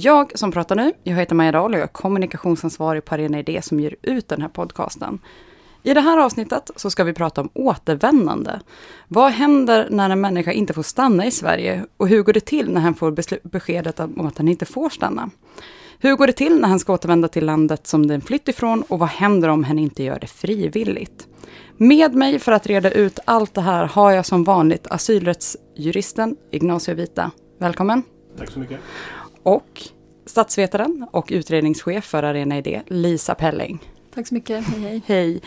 Jag som pratar nu, jag heter Maja Dahl och jag är kommunikationsansvarig på Arena Idé som ger ut den här podcasten. I det här avsnittet så ska vi prata om återvändande. Vad händer när en människa inte får stanna i Sverige och hur går det till när han får beskedet om att han inte får stanna? Hur går det till när han ska återvända till landet som den flytt ifrån och vad händer om han inte gör det frivilligt? Med mig för att reda ut allt det här har jag som vanligt asylrättsjuristen Ignacio Vita. Välkommen! Tack så mycket! Och statsvetaren och utredningschef för Arena Idé, Lisa Pelling. Tack så mycket, hej hej! Hej!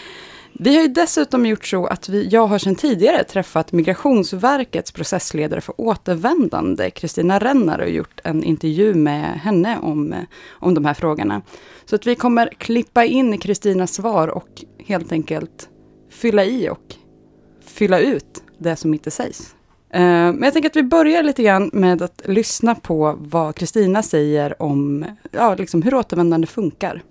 Vi har ju dessutom gjort så att vi, jag har sedan tidigare träffat Migrationsverkets processledare för återvändande, Kristina Rennar, och gjort en intervju med henne om, om de här frågorna. Så att vi kommer klippa in Kristinas svar och helt enkelt fylla i och fylla ut det som inte sägs. Eh, men jag tänker att vi börjar lite grann med att lyssna på vad Kristina säger om ja, liksom hur återvändande funkar.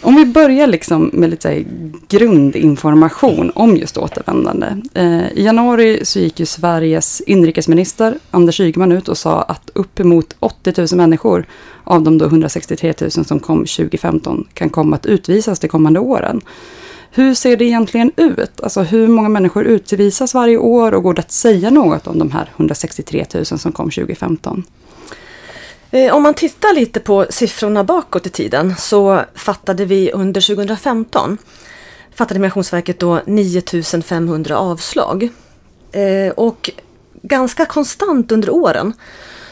Om vi börjar liksom med lite grundinformation om just återvändande. Eh, I januari så gick ju Sveriges inrikesminister Anders Ygeman ut och sa att uppemot 80 000 människor av de då 163 000 som kom 2015 kan komma att utvisas de kommande åren. Hur ser det egentligen ut? Alltså hur många människor utvisas varje år och går det att säga något om de här 163 000 som kom 2015? Eh, om man tittar lite på siffrorna bakåt i tiden så fattade vi under 2015 fattade Migrationsverket då 9500 avslag. Eh, och ganska konstant under åren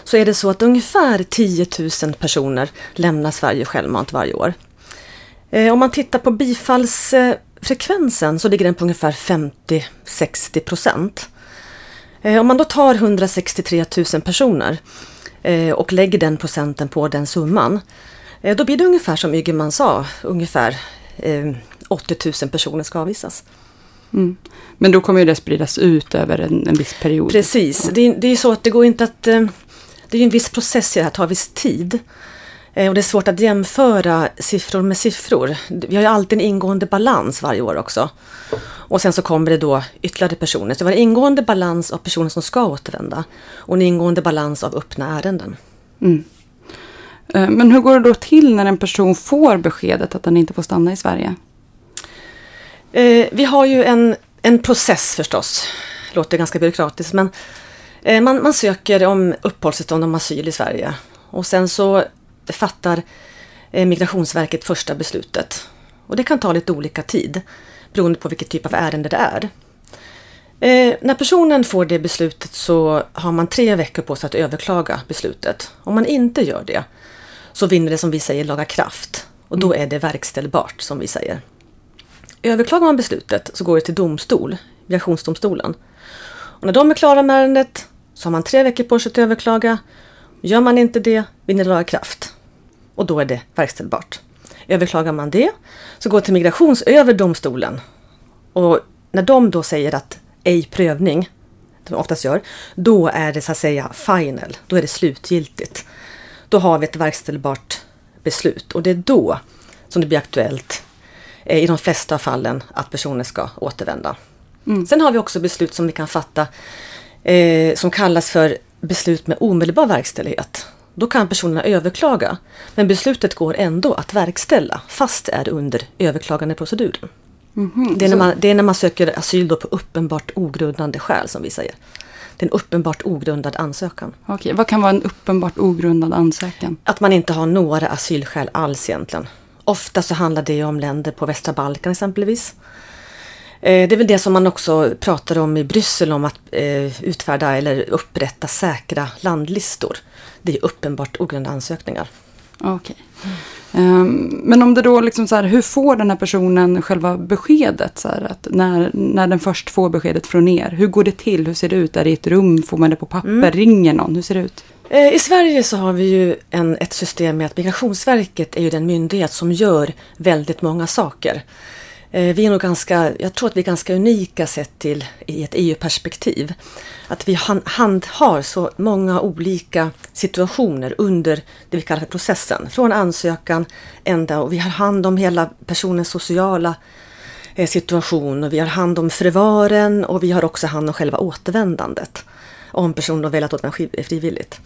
så är det så att ungefär 10 000 personer lämnar Sverige självmant varje år. Eh, om man tittar på bifalls bifallsfrekvensen så ligger den på ungefär 50-60 procent. Om man då tar 163 000 personer Eh, och lägger den procenten på den summan. Eh, då blir det ungefär som Ygeman sa, ungefär 80 eh, 000 personer ska avvisas. Mm. Men då kommer det spridas ut över en, en viss period? Precis, det, det är så att det går inte att... Det är en viss process i det här, tar viss tid. Och det är svårt att jämföra siffror med siffror. Vi har ju alltid en ingående balans varje år också. Och sen så kommer det då ytterligare personer. Så vi har en ingående balans av personer som ska återvända och en ingående balans av öppna ärenden. Mm. Eh, men hur går det då till när en person får beskedet att den inte får stanna i Sverige? Eh, vi har ju en, en process förstås. Låter ganska byråkratiskt men eh, man, man söker om uppehållstillstånd om asyl i Sverige. Och sen så fattar eh, Migrationsverket första beslutet. Och det kan ta lite olika tid beroende på vilket typ av ärende det är. Eh, när personen får det beslutet så har man tre veckor på sig att överklaga beslutet. Om man inte gör det så vinner det som vi säger laga kraft och då är det verkställbart som vi säger. Överklagar man beslutet så går det till domstol, migrationsdomstolen. Och när de är klara med ärendet så har man tre veckor på sig att överklaga. Gör man inte det vinner det laga kraft och då är det verkställbart. Överklagar man det så går det till Migrationsöverdomstolen. Och när de då säger att ej prövning, som de oftast gör, då är det så att säga final, då är det slutgiltigt. Då har vi ett verkställbart beslut och det är då som det blir aktuellt eh, i de flesta fallen att personer ska återvända. Mm. Sen har vi också beslut som vi kan fatta eh, som kallas för beslut med omedelbar verkställighet. Då kan personerna överklaga, men beslutet går ändå att verkställa fast det är under överklagandeproceduren. Mm -hmm. det, är när man, det är när man söker asyl då på uppenbart ogrundande skäl som vi säger. Det är en uppenbart ogrundad ansökan. Okej, vad kan vara en uppenbart ogrundad ansökan? Att man inte har några asylskäl alls egentligen. Ofta så handlar det om länder på västra Balkan exempelvis. Eh, det är väl det som man också pratar om i Bryssel om att eh, utfärda eller upprätta säkra landlistor. Det är uppenbart ogrundade ansökningar. Okej. Um, men om det då liksom så här, hur får den här personen själva beskedet? Så här, att när, när den först får beskedet från er, hur går det till? Hur ser det ut? Är det i ett rum? Får man det på papper? Mm. Ringer någon? Hur ser det ut? Eh, I Sverige så har vi ju en, ett system med att Migrationsverket är ju den myndighet som gör väldigt många saker. Eh, vi är nog ganska, jag tror att vi är ganska unika sett till i ett EU-perspektiv. Att vi handhar så många olika situationer under det vi kallar för processen. Från ansökan ända och vi har hand om hela personens sociala eh, situation och vi har hand om förvaren och vi har också hand om själva återvändandet. Om personen har velat återvända frivilligt.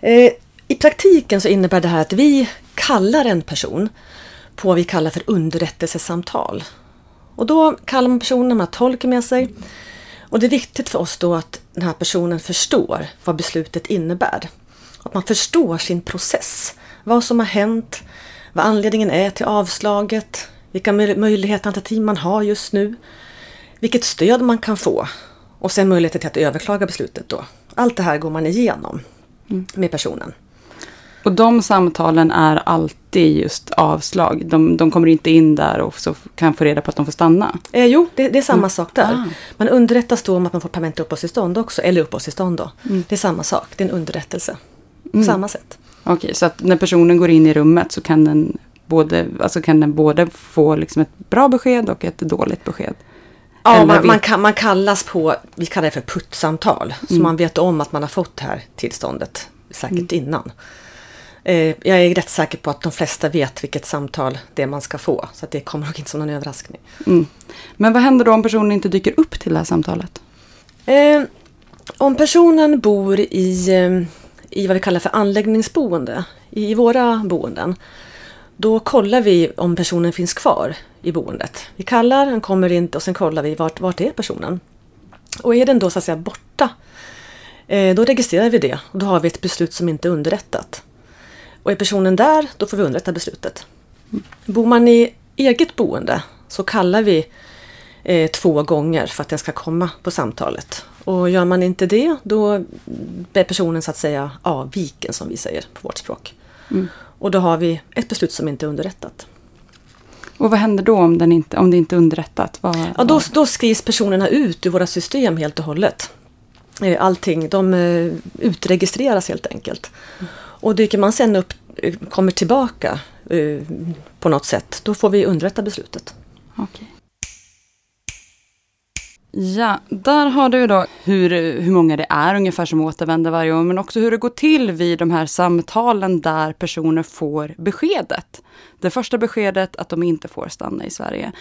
Eh, I praktiken så innebär det här att vi kallar en person på vad vi kallar för underrättelsesamtal. Och då kallar man personen, man har tolk med sig. Och det är viktigt för oss då att den här personen förstår vad beslutet innebär. Att man förstår sin process. Vad som har hänt, vad anledningen är till avslaget, vilka möjligheter alternativ man har just nu, vilket stöd man kan få och sen möjligheter till att överklaga beslutet då. Allt det här går man igenom mm. med personen. Och de samtalen är alltid just avslag. De, de kommer inte in där och så kan få reda på att de får stanna. Eh, jo, det, det, är samma mm. sak där. Ah. Man underrättas då om att man får permanent uppehållstillstånd också, eller uppehållstillstånd då. Mm. Det är samma sak, det är en underrättelse. Mm. samma sätt. Okej, okay, så att när personen går in i rummet så kan den både, alltså kan den både få liksom ett bra besked och ett dåligt besked? Ja, man, man, kan, man kallas på, vi kallar det för puttsamtal. Så mm. man vet om att man har fått det här tillståndet säkert mm. innan. Eh, jag är rätt säker på att de flesta vet vilket samtal det är man ska få. Så att det kommer nog inte som någon överraskning. Mm. Men vad händer då om personen inte dyker upp till det här samtalet? Eh, om personen bor i, eh, i vad vi kallar för anläggningsboende, i våra boenden, då kollar vi om personen finns kvar i boendet. Vi kallar, den kommer inte och sen kollar vi vart, vart är personen. Och är den då så att säga borta, eh, då registrerar vi det och då har vi ett beslut som inte är underrättat. Och är personen där, då får vi underrätta beslutet. Bor man i eget boende så kallar vi eh, två gånger för att den ska komma på samtalet. Och gör man inte det, då är personen så att säga avviken som vi säger på vårt språk. Mm. Och då har vi ett beslut som inte är underrättat. Och vad händer då om, den inte, om det inte är underrättat? Vad, ja, då, då skrivs personerna ut ur våra system helt och hållet. Eh, allting, de eh, utregistreras helt enkelt. Och dyker man sen upp, eh, kommer tillbaka eh, på något sätt, då får vi underrätta beslutet. Okej. Ja, där har du då hur, hur många det är ungefär som återvänder varje år, men också hur det går till vid de här samtalen där personer får beskedet. Det första beskedet att de inte får stanna i Sverige.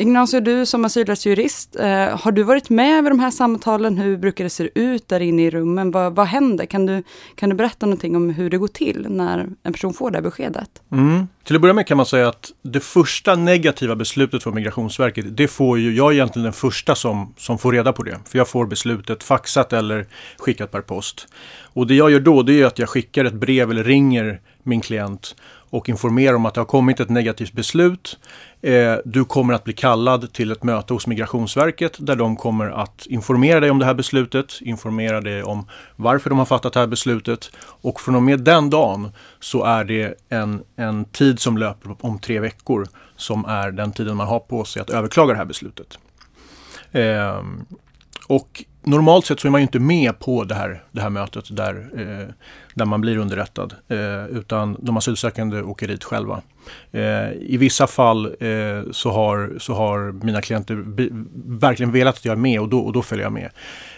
Ignacio, du som asylrättsjurist, eh, har du varit med vid de här samtalen? Hur brukar det se ut där inne i rummen? Vad, vad händer? Kan du, kan du berätta någonting om hur det går till när en person får det beskedet? Mm. Till att börja med kan man säga att det första negativa beslutet från Migrationsverket, det får ju, jag egentligen den första som, som får reda på det. För jag får beslutet faxat eller skickat per post. Och det jag gör då, det är att jag skickar ett brev eller ringer min klient och informera om att det har kommit ett negativt beslut. Eh, du kommer att bli kallad till ett möte hos Migrationsverket där de kommer att informera dig om det här beslutet, informera dig om varför de har fattat det här beslutet och från och med den dagen så är det en, en tid som löper om tre veckor som är den tiden man har på sig att överklaga det här beslutet. Ehm, och normalt sett så är man ju inte med på det här, det här mötet där, eh, där man blir underrättad. Eh, utan de asylsökande åker dit själva. Eh, I vissa fall eh, så, har, så har mina klienter verkligen velat att jag är med och då, och då följer jag med.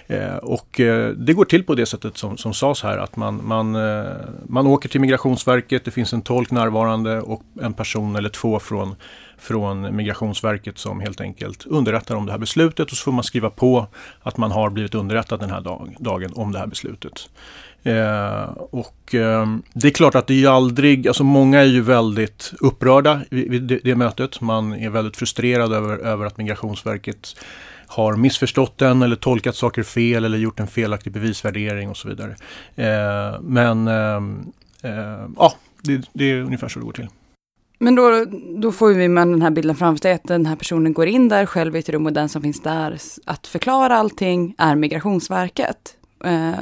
Eh, och eh, det går till på det sättet som, som sades här att man, man, eh, man åker till Migrationsverket, det finns en tolk närvarande och en person eller två från från Migrationsverket som helt enkelt underrättar om det här beslutet och så får man skriva på att man har blivit underrättad den här dag, dagen om det här beslutet. Eh, och eh, det är klart att det är ju aldrig, alltså många är ju väldigt upprörda vid, vid det, det, mötet. Man är väldigt frustrerad över, över att Migrationsverket har missförstått den eller tolkat saker fel eller gjort en felaktig bevisvärdering och så vidare. Eh, men eh, eh, ja, det, det är ungefär så det går till. Men då, då får vi med den här bilden framför sig att den här personen går in där själv i ett rum och den som finns där att förklara allting är Migrationsverket. Eh,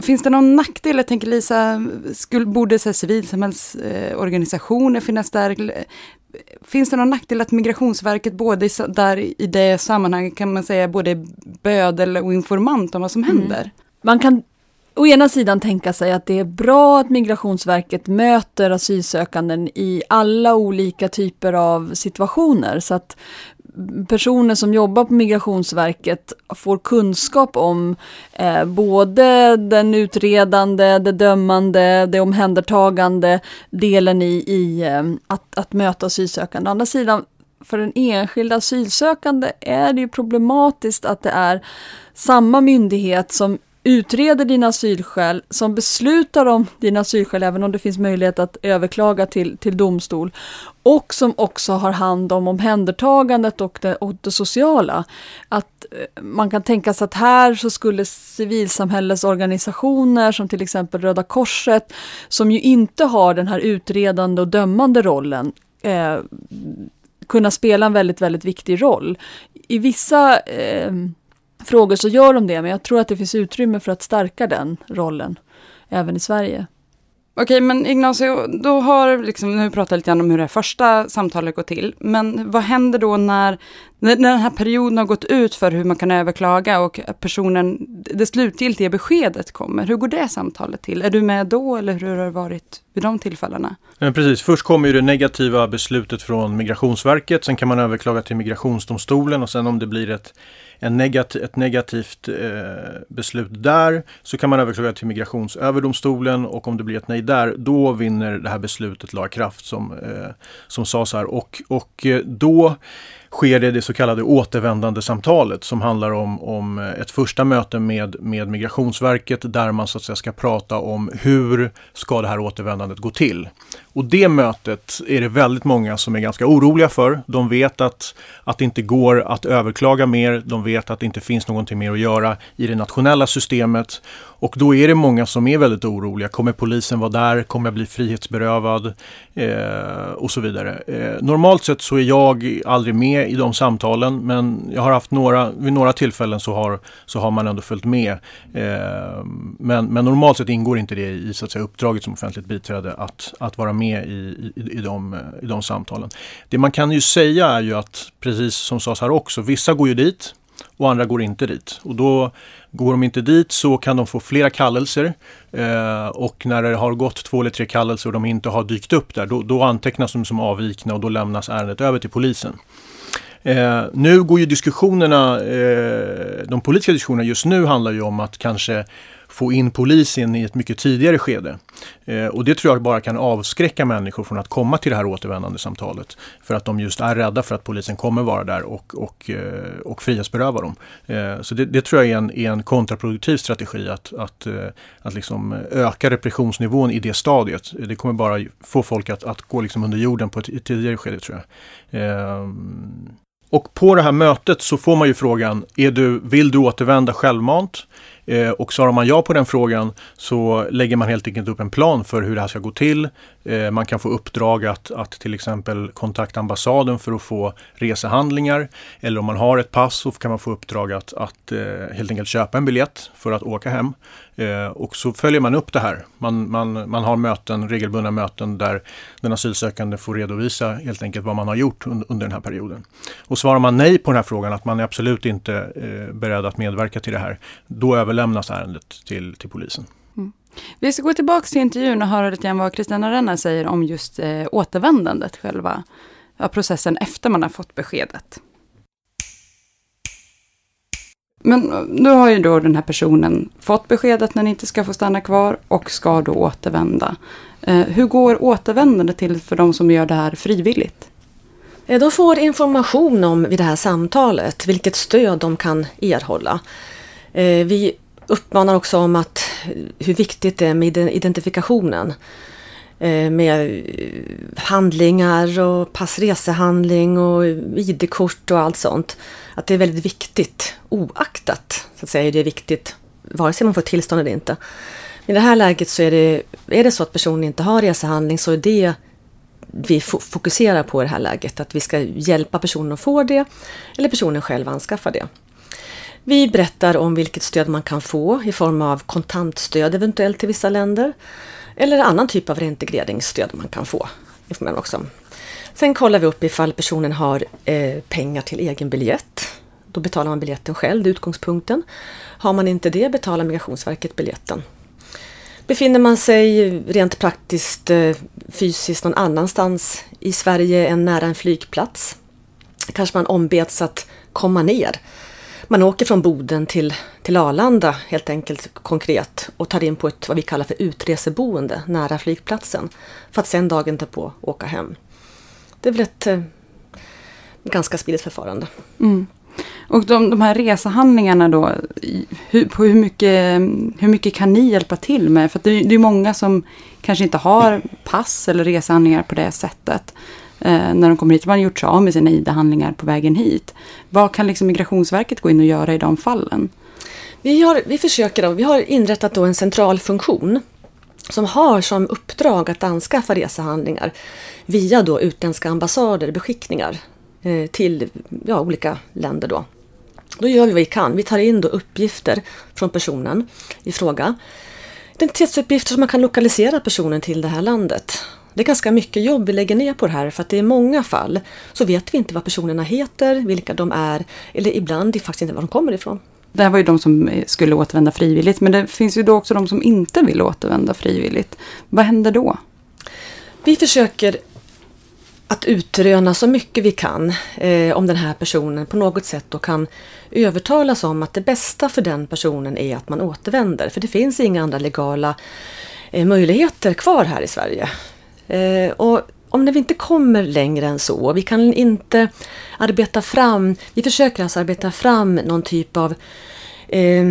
finns det någon nackdel? Jag tänker Lisa, skulle, borde civilsamhällsorganisationer eh, finnas där? Finns det någon nackdel att Migrationsverket både i, där i det sammanhanget kan man säga både bödel och informant om vad som mm. händer? Man kan å ena sidan tänka sig att det är bra att Migrationsverket möter asylsökanden i alla olika typer av situationer så att personer som jobbar på Migrationsverket får kunskap om eh, både den utredande, det dömande, det omhändertagande delen i, i eh, att, att möta asylsökande. Å andra sidan, för den enskilda asylsökande är det ju problematiskt att det är samma myndighet som utreder dina asylskäl, som beslutar om dina asylskäl, även om det finns möjlighet att överklaga till, till domstol, och som också har hand om omhändertagandet och det, och det sociala. Att eh, man kan tänka sig att här så skulle civilsamhällesorganisationer som till exempel Röda Korset, som ju inte har den här utredande och dömande rollen, eh, kunna spela en väldigt, väldigt viktig roll. I vissa eh, frågor så gör de det, men jag tror att det finns utrymme för att stärka den rollen även i Sverige. Okej, men Ignacio, då har liksom, nu har vi pratat lite grann om hur det första samtalet går till, men vad händer då när, när den här perioden har gått ut för hur man kan överklaga och personen, det slutgiltiga beskedet kommer? Hur går det samtalet till? Är du med då eller hur har det varit vid de tillfällena? Men precis, först kommer ju det negativa beslutet från Migrationsverket, sen kan man överklaga till Migrationsdomstolen och sen om det blir ett en negativ, ett negativt eh, beslut där så kan man överklaga till Migrationsöverdomstolen och om det blir ett nej där då vinner det här beslutet laga kraft som, eh, som sades här. Och, och eh, då sker det det så kallade återvändande samtalet som handlar om, om ett första möte med, med Migrationsverket där man så att säga ska prata om hur ska det här återvändandet gå till. Och det mötet är det väldigt många som är ganska oroliga för. De vet att, att det inte går att överklaga mer. De vet att det inte finns någonting mer att göra i det nationella systemet. Och då är det många som är väldigt oroliga. Kommer polisen vara där? Kommer jag bli frihetsberövad? Eh, och så vidare. Eh, normalt sett så är jag aldrig med i de samtalen men jag har haft några, vid några tillfällen så har, så har man ändå följt med. Eh, men, men normalt sett ingår inte det i så att säga, uppdraget som offentligt biträde att, att vara med i, i, i, de, i de samtalen. Det man kan ju säga är ju att, precis som sades här också, vissa går ju dit och andra går inte dit. Och då går de inte dit så kan de få flera kallelser eh, och när det har gått två eller tre kallelser och de inte har dykt upp där, då, då antecknas de som avvikna och då lämnas ärendet över till polisen. Eh, nu går ju diskussionerna, eh, de politiska diskussionerna just nu handlar ju om att kanske få in polisen i ett mycket tidigare skede. Eh, och det tror jag bara kan avskräcka människor från att komma till det här återvändande samtalet. För att de just är rädda för att polisen kommer vara där och, och, eh, och frihetsberöva dem. Eh, så det, det, tror jag är en, är en kontraproduktiv strategi att, att, eh, att liksom öka repressionsnivån i det stadiet. Det kommer bara få folk att, att gå liksom under jorden på ett, tidigare skede tror jag. Eh, och på det här mötet så får man ju frågan, är du, vill du återvända självmant? Eh, och svarar man ja på den frågan så lägger man helt enkelt upp en plan för hur det här ska gå till. Eh, man kan få uppdrag att, att till exempel kontakta ambassaden för att få resehandlingar. Eller om man har ett pass så kan man få uppdrag att, att eh, helt enkelt köpa en biljett för att åka hem. Eh, och så följer man upp det här. Man, man, man har möten, regelbundna möten där den asylsökande får redovisa helt enkelt vad man har gjort un, under den här perioden. Och svarar man nej på den här frågan, att man är absolut inte eh, beredd att medverka till det här, då överlämnas ärendet till, till polisen. Mm. Vi ska gå tillbaka till intervjun och höra lite grann vad Kristina Renna säger om just eh, återvändandet, själva processen efter man har fått beskedet. Men eh, nu har ju då den här personen fått beskedet att den inte ska få stanna kvar och ska då återvända. Eh, hur går återvändandet till för de som gör det här frivilligt? Eh, de får information om vid det här samtalet vilket stöd de kan erhålla. Vi uppmanar också om att hur viktigt det är med identifikationen. Med handlingar och passresehandling och ID-kort och allt sånt att det är väldigt viktigt oaktat så att säga är det viktigt vare sig man får tillstånd eller inte. I det här läget så är det, är det så att personen inte har resehandling så är det vi fokuserar på i det här läget. Att vi ska hjälpa personen att få det eller personen själv anskaffa det. Vi berättar om vilket stöd man kan få i form av kontantstöd eventuellt till vissa länder. Eller annan typ av reintegreringsstöd man kan få. Också. Sen kollar vi upp ifall personen har eh, pengar till egen biljett. Då betalar man biljetten själv, det är utgångspunkten. Har man inte det betalar Migrationsverket biljetten. Befinner man sig rent praktiskt eh, fysiskt någon annanstans i Sverige än nära en flygplats kanske man ombeds att komma ner. Man åker från Boden till, till Arlanda helt enkelt konkret och tar in på ett vad vi kallar för utreseboende nära flygplatsen för att sen dagen därpå åka hem. Det är väl ett eh, ganska smidigt förfarande. Mm. Och de, de här resehandlingarna då, hur, på hur, mycket, hur mycket kan ni hjälpa till med? För det, det är många som kanske inte har pass eller resehandlingar på det sättet. Eh, när de kommer hit, man har gjort sig av med sina ID-handlingar på vägen hit. Vad kan liksom Migrationsverket gå in och göra i de fallen? Vi, har, vi försöker då, vi har inrättat då en central funktion som har som uppdrag att anskaffa resehandlingar via då utländska ambassader, beskickningar eh, till ja, olika länder. Då då gör vi vad vi kan. Vi tar in då uppgifter från personen i fråga. Identitetsuppgifter som man kan lokalisera personen till det här landet. Det är ganska mycket jobb vi lägger ner på det här för att är många fall så vet vi inte vad personerna heter, vilka de är eller ibland faktiskt inte var de kommer ifrån. Det här var ju de som skulle återvända frivilligt men det finns ju då också de som inte vill återvända frivilligt. Vad händer då? Vi försöker att utröna så mycket vi kan eh, om den här personen på något sätt då kan övertalas om att det bästa för den personen är att man återvänder. För det finns inga andra legala eh, möjligheter kvar här i Sverige. Eh, och om vi inte kommer längre än så, vi kan inte arbeta fram, vi försöker alltså arbeta fram någon typ av eh,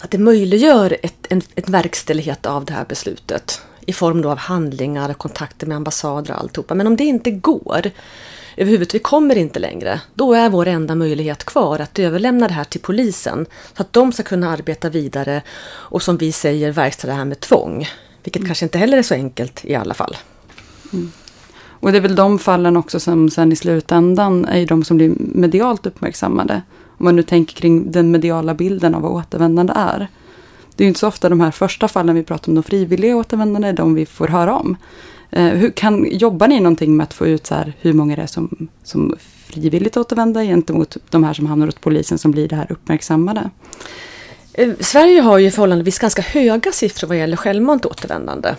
att det möjliggör ett, en, ett verkställighet av det här beslutet i form då av handlingar, kontakter med ambassader och alltihopa. Men om det inte går överhuvudtaget, vi kommer inte längre, då är vår enda möjlighet kvar att överlämna det här till polisen så att de ska kunna arbeta vidare och som vi säger verkställa det här med tvång. Vilket mm. kanske inte heller är så enkelt i alla fall. Mm. Och det är väl de fallen också som sen i slutändan är de som blir medialt uppmärksammade. Om man nu tänker kring den mediala bilden av vad återvändande är. Det är ju inte så ofta de här första fallen vi pratar om, de frivilliga återvändande, är de vi får höra om. Eh, hur kan, jobbar ni någonting med att få ut så här, hur många det är som, som frivilligt återvänder gentemot de här som hamnar hos polisen som blir det här uppmärksammade? Eh, Sverige har ju förhållandevis ganska höga siffror vad gäller självmant återvändande.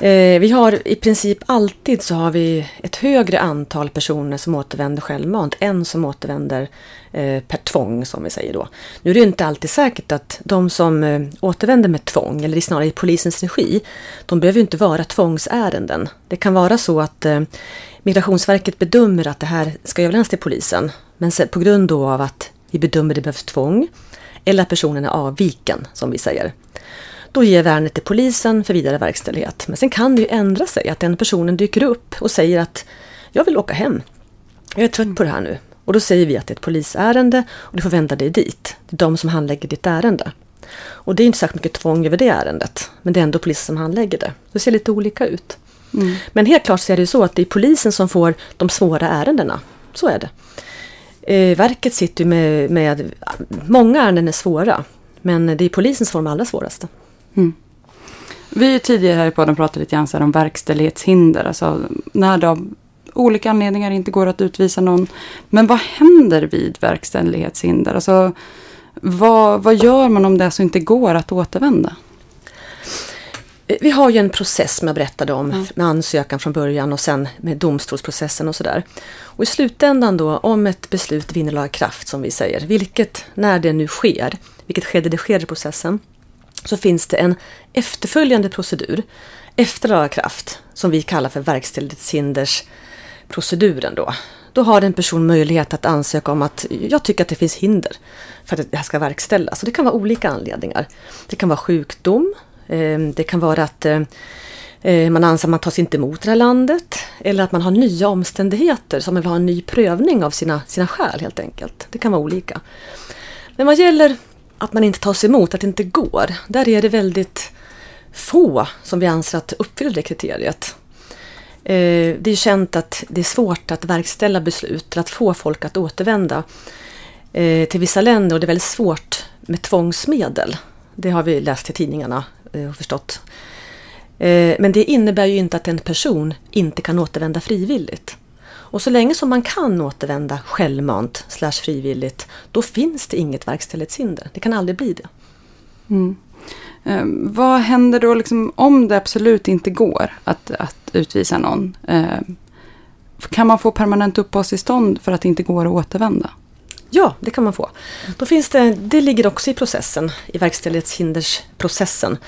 Eh, vi har i princip alltid så har vi ett högre antal personer som återvänder självmant än som återvänder eh, per tvång som vi säger då. Nu är det inte alltid säkert att de som eh, återvänder med tvång eller snarare i polisens regi, de behöver inte vara tvångsärenden. Det kan vara så att eh, Migrationsverket bedömer att det här ska överlämnas till polisen men på grund då av att vi bedömer att det behövs tvång eller att personen är avviken som vi säger. Då ger vi ärendet till polisen för vidare verkställighet. Men sen kan det ju ändra sig att den personen dyker upp och säger att jag vill åka hem. Jag är trött på det här nu. Och då säger vi att det är ett polisärende och du får vända dig dit. Det är de som handlägger ditt ärende. Och det är inte särskilt mycket tvång över det ärendet. Men det är ändå polisen som handlägger det. Det ser lite olika ut. Mm. Men helt klart så är det så att det är polisen som får de svåra ärendena. Så är det. Eh, verket sitter med, med... Många ärenden är svåra. Men det är polisen som får de allra svåraste. Mm. Vi tidigare här i podden pratade lite grann om verkställighetshinder. Alltså när det av olika anledningar inte går att utvisa någon. Men vad händer vid verkställighetshinder? Alltså, vad, vad gör man om det så inte går att återvända? Vi har ju en process som jag berättade om mm. med ansökan från början och sen med domstolsprocessen och sådär. Och i slutändan då, om ett beslut vinner laga kraft som vi säger, vilket när det nu sker, vilket skede det sker i processen, så finns det en efterföljande procedur efter laga kraft som vi kallar för verkställighetshindersproceduren. Då. då har en person möjlighet att ansöka om att jag tycker att det finns hinder för att det här ska verkställas. Och det kan vara olika anledningar. Det kan vara sjukdom, ehm, det kan vara att eh, man anser att man tas inte emot det här landet eller att man har nya omständigheter som man vill ha en ny prövning av sina, sina skäl helt enkelt. Det kan vara olika. Men vad gäller att man inte tas emot, att det inte går. Där är det väldigt få som vi anser att uppfyller det kriteriet. Eh, det är känt att det är svårt att verkställa beslut, att få folk att återvända eh, till vissa länder och det är väldigt svårt med tvångsmedel. Det har vi läst i tidningarna eh, och förstått. Men det innebär ju inte att en person inte kan återvända frivilligt. Och så länge som man kan återvända självmant slash frivilligt, då finns det inget verkställighetshinder. Det kan aldrig bli det. Mm. Eh, vad händer då liksom om det absolut inte går att, att utvisa någon? Eh, kan man få permanent uppehållstillstånd för att det inte går att återvända? Ja, det kan man få. Då finns det, det ligger också i processen, i verkställighetshindersprocessen.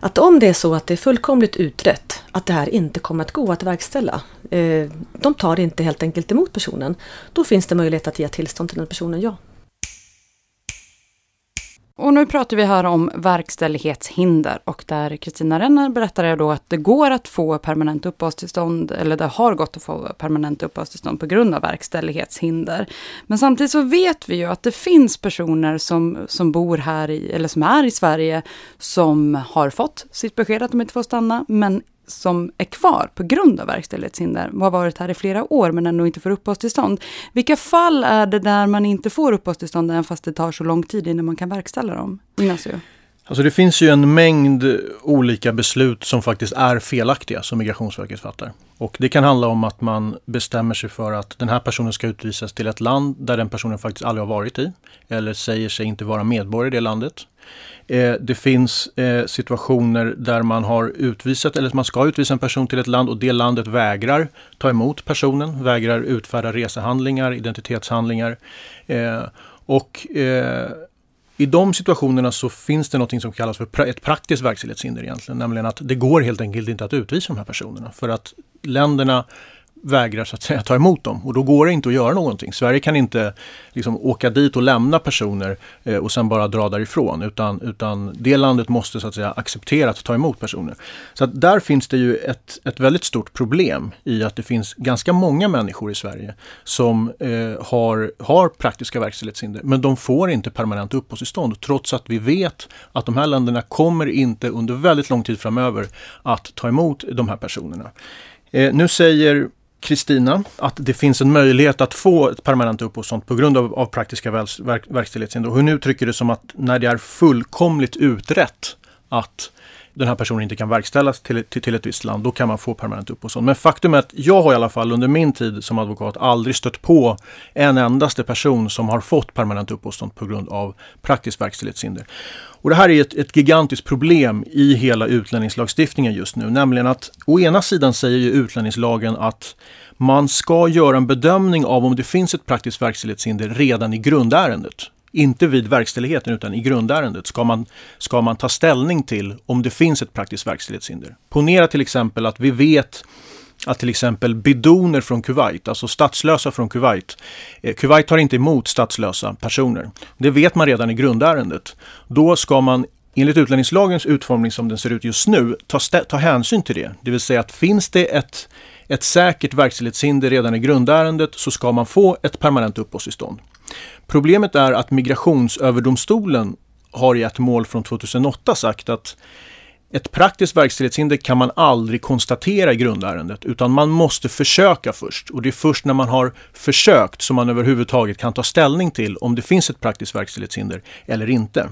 Att om det är så att det är fullkomligt utrett att det här inte kommer att gå att verkställa. Eh, de tar inte helt enkelt emot personen. Då finns det möjlighet att ge tillstånd till den personen, ja. Och nu pratar vi här om verkställighetshinder och där Kristina Renner berättade då att det går att få permanent uppehållstillstånd, eller det har gått att få permanent uppehållstillstånd på grund av verkställighetshinder. Men samtidigt så vet vi ju att det finns personer som, som bor här i, eller som är i Sverige, som har fått sitt besked att de inte får stanna, men som är kvar på grund av verkställighetshinder har varit här i flera år men ändå inte får uppehållstillstånd. Vilka fall är det där man inte får uppehållstillstånd även fast det tar så lång tid innan man kan verkställa dem? Ignacio? Alltså det finns ju en mängd olika beslut som faktiskt är felaktiga som Migrationsverket fattar. Och det kan handla om att man bestämmer sig för att den här personen ska utvisas till ett land där den personen faktiskt aldrig har varit i. Eller säger sig inte vara medborgare i det landet. Eh, det finns eh, situationer där man har utvisat eller man ska utvisa en person till ett land och det landet vägrar ta emot personen, vägrar utfärda resehandlingar, identitetshandlingar. Eh, och eh, i de situationerna så finns det något som kallas för ett praktiskt verkställighetshinder egentligen. Nämligen att det går helt enkelt inte att utvisa de här personerna. För att länderna vägrar så att säga ta emot dem och då går det inte att göra någonting. Sverige kan inte liksom åka dit och lämna personer eh, och sen bara dra därifrån utan, utan det landet måste så att säga acceptera att ta emot personer. Så att där finns det ju ett, ett väldigt stort problem i att det finns ganska många människor i Sverige som eh, har, har praktiska verkställighetshinder men de får inte permanent uppehållstillstånd trots att vi vet att de här länderna kommer inte under väldigt lång tid framöver att ta emot de här personerna. Eh, nu säger Kristina att det finns en möjlighet att få ett permanent uppehållstillstånd på grund av, av praktiska verk, verkställighetshinder. Hon uttrycker det som att när det är fullkomligt utrett att den här personen inte kan verkställas till, till, till ett visst land, då kan man få permanent uppehållstillstånd. Men faktum är att jag har i alla fall under min tid som advokat aldrig stött på en endaste person som har fått permanent uppehållstillstånd på grund av praktiskt verkställighetshinder. Och det här är ett, ett, gigantiskt problem i hela utlänningslagstiftningen just nu, nämligen att å ena sidan säger ju utlänningslagen att man ska göra en bedömning av om det finns ett praktiskt verkställighetshinder redan i grundärendet. Inte vid verkställigheten utan i grundärendet ska man, ska man ta ställning till om det finns ett praktiskt verkställighetshinder. Ponera till exempel att vi vet att till exempel bidoner från Kuwait, alltså statslösa från Kuwait. Eh, Kuwait tar inte emot statslösa personer. Det vet man redan i grundärendet. Då ska man enligt utlänningslagens utformning som den ser ut just nu ta, ta hänsyn till det. Det vill säga att finns det ett, ett säkert verkställighetshinder redan i grundärendet så ska man få ett permanent uppehållstillstånd. Problemet är att Migrationsöverdomstolen har i ett mål från 2008 sagt att ett praktiskt verkställighetshinder kan man aldrig konstatera i grundärendet utan man måste försöka först. Och det är först när man har försökt som man överhuvudtaget kan ta ställning till om det finns ett praktiskt verkställighetshinder eller inte.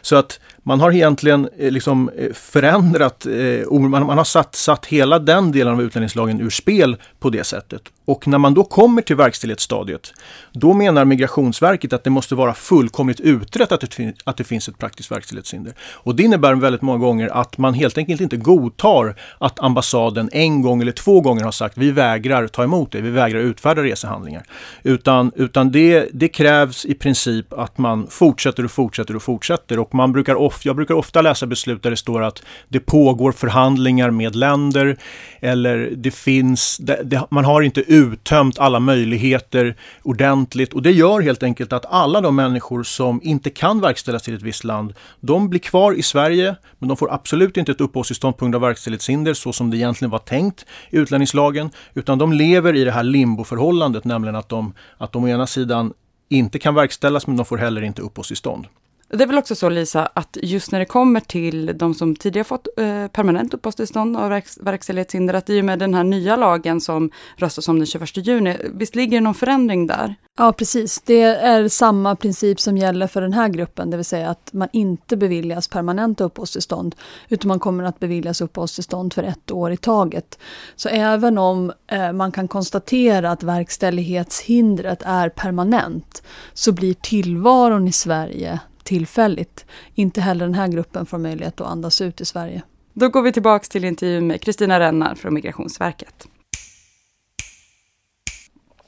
Så att man har egentligen eh, liksom eh, förändrat, eh, man har satt, satt hela den delen av utlänningslagen ur spel på det sättet. Och när man då kommer till verkställighetsstadiet, då menar Migrationsverket att det måste vara fullkomligt utrett att det, att det finns ett praktiskt verkställighetshinder. Och det innebär väldigt många gånger att man helt enkelt inte godtar att ambassaden en gång eller två gånger har sagt vi vägrar ta emot det, vi vägrar utfärda resehandlingar. Utan, utan det, det krävs i princip att man fortsätter och fortsätter och fortsätter och man brukar of, jag brukar ofta läsa beslut där det står att det pågår förhandlingar med länder eller det finns, det, det, man har inte uttömt alla möjligheter ordentligt och det gör helt enkelt att alla de människor som inte kan verkställas till ett visst land, de blir kvar i Sverige men de får absolut inte ett uppehållstillstånd på grund av verkställighetshinder så som det egentligen var tänkt i utlänningslagen utan de lever i det här limboförhållandet, nämligen att de, att de å ena sidan inte kan verkställas men de får heller inte uppehållstillstånd. Det är väl också så Lisa, att just när det kommer till de som tidigare fått eh, permanent uppehållstillstånd av verks verkställighetshinder, att i och med den här nya lagen som röstas om den 21 juni, visst ligger det någon förändring där? Ja, precis. Det är samma princip som gäller för den här gruppen, det vill säga att man inte beviljas permanenta uppehållstillstånd, utan man kommer att beviljas uppehållstillstånd för ett år i taget. Så även om eh, man kan konstatera att verkställighetshindret är permanent, så blir tillvaron i Sverige tillfälligt. Inte heller den här gruppen får möjlighet att andas ut i Sverige. Då går vi tillbaka till intervjun med Kristina Rennar från Migrationsverket.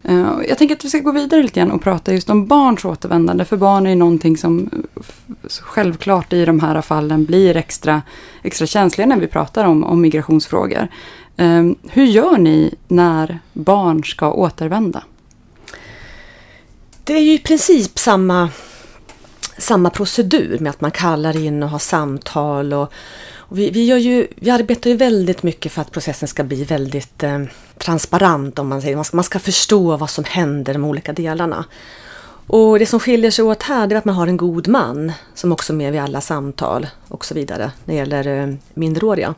Eh, jag tänker att vi ska gå vidare lite grann och prata just om barns återvändande. För barn är ju någonting som självklart i de här fallen blir extra, extra känsliga när vi pratar om, om migrationsfrågor. Eh, hur gör ni när barn ska återvända? Det är ju i princip samma samma procedur med att man kallar in och har samtal. Och, och vi, vi, gör ju, vi arbetar ju väldigt mycket för att processen ska bli väldigt eh, transparent om man säger. Man ska, man ska förstå vad som händer de olika delarna. Och det som skiljer sig åt här är att man har en god man som också är med vid alla samtal och så vidare när det gäller eh, minderåriga.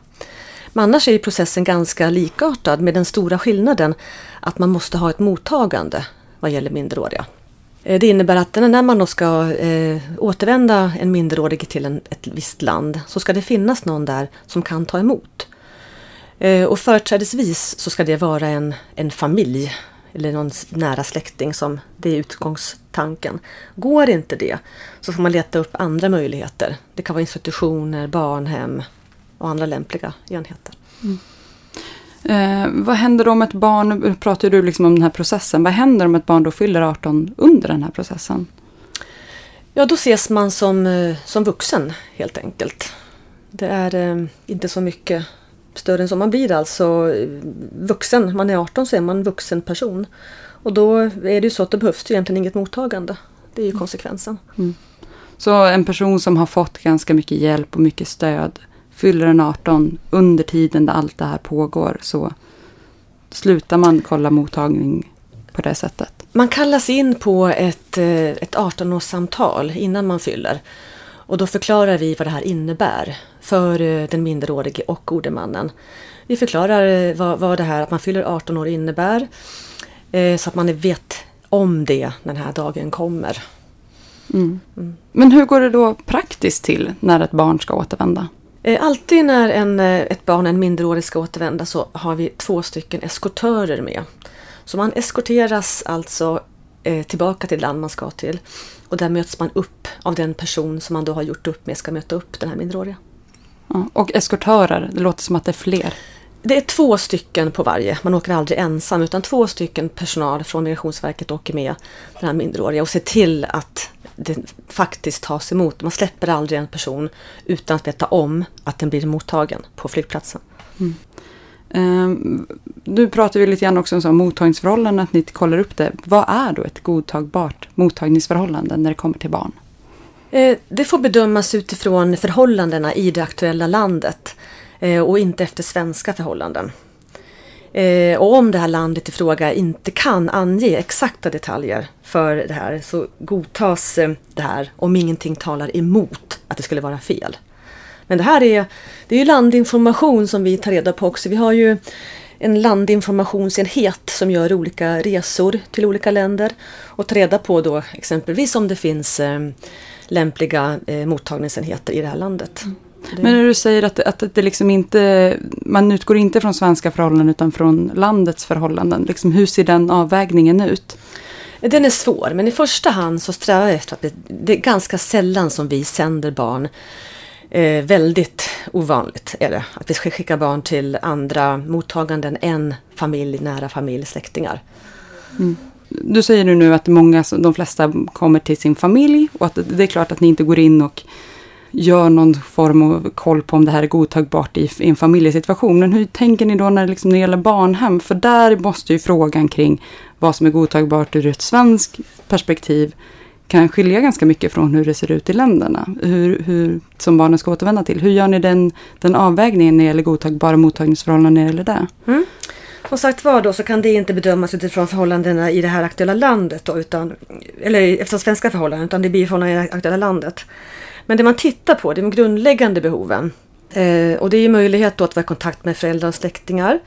Men annars är processen ganska likartad med den stora skillnaden att man måste ha ett mottagande vad gäller minderåriga. Eh, det innebär att när man då ska eh, återvända en minderårig till en, ett visst land så ska det finnas någon där som kan ta emot. Eh, och företrädesvis så ska det vara en, en familj eller någon nära släkting som det är utgångstanken. Går inte det så får man leta upp andra möjligheter. Det kan vara institutioner, barnhem och andra lämpliga enheter. Mm. Eh, vad händer då om ett barn, nu pratar du liksom om den här processen, vad händer om ett barn då fyller 18 under den här processen? Ja, då ses man som, eh, som vuxen helt enkelt. Det är eh, inte så mycket större än så. Man blir alltså eh, vuxen. Man är 18 så är man en vuxen person. Och då är det ju så att det behövs ju egentligen inget mottagande. Det är ju konsekvensen. Mm. Så en person som har fått ganska mycket hjälp och mycket stöd fyller en 18 under tiden där allt det här pågår så slutar man kolla mottagning på det sättet. Man kallas in på ett, eh, ett 18-årssamtal innan man fyller. Och då förklarar vi vad det här innebär för eh, den minderårige och gode mannen. Vi förklarar eh, vad, vad det här att man fyller 18 år innebär. Så att man vet om det när den här dagen kommer. Mm. Mm. Men hur går det då praktiskt till när ett barn ska återvända? Eh, alltid när en, eh, ett barn, en minderårig, ska återvända så har vi två stycken eskortörer med. Så man eskorteras alltså eh, tillbaka till land man ska till. Och där möts man upp av den person som man då har gjort upp med ska möta upp den här minderåriga. Ja, och eskortörer, det låter som att det är fler. Det är två stycken på varje. Man åker aldrig ensam utan två stycken personal från Migrationsverket åker med den här minderåriga och ser till att det faktiskt tas emot. Man släpper aldrig en person utan att veta om att den blir mottagen på flygplatsen. Mm. Um, nu pratar vi lite grann också om mottagningsförhållanden, att ni kollar upp det. Vad är då ett godtagbart mottagningsförhållande när det kommer till barn? Eh, det får bedömas utifrån förhållandena i det aktuella landet eh, och inte efter svenska förhållanden. Eh, och om det här landet i fråga inte kan ange exakta detaljer för det här så godtas eh, det här om ingenting talar emot att det skulle vara fel. Men det här är, det är landinformation som vi tar reda på också. Vi har ju en landinformationsenhet som gör olika resor till olika länder och tar reda på då exempelvis om det finns eh, lämpliga eh, mottagningsenheter i det här landet. Mm. Men när du säger att, att det liksom inte, man utgår inte från svenska förhållanden utan från landets förhållanden. Liksom, hur ser den avvägningen ut? Den är svår, men i första hand så strävar jag efter att det, det är ganska sällan som vi sänder barn. Eh, väldigt ovanligt är det att vi ska skicka barn till andra mottaganden än familj, nära familj, släktingar. Mm. Du säger nu att många, de flesta kommer till sin familj och att det är klart att ni inte går in och gör någon form av koll på om det här är godtagbart i, i en familjesituation. Men hur tänker ni då när det, liksom, när det gäller barnhem? För där måste ju frågan kring vad som är godtagbart ur ett svenskt perspektiv kan skilja ganska mycket från hur det ser ut i länderna. Hur, hur, som barnen ska återvända till. Hur gör ni den, den avvägningen när det gäller godtagbara mottagningsförhållanden när det gäller det? Mm som sagt var då så kan det inte bedömas utifrån förhållandena i det här aktuella landet då, utan, eller efter svenska förhållanden, utan det blir förhållandena i det aktuella landet. Men det man tittar på det är de grundläggande behoven. Eh, och det är möjlighet då att vara i kontakt med föräldrar och släktingar.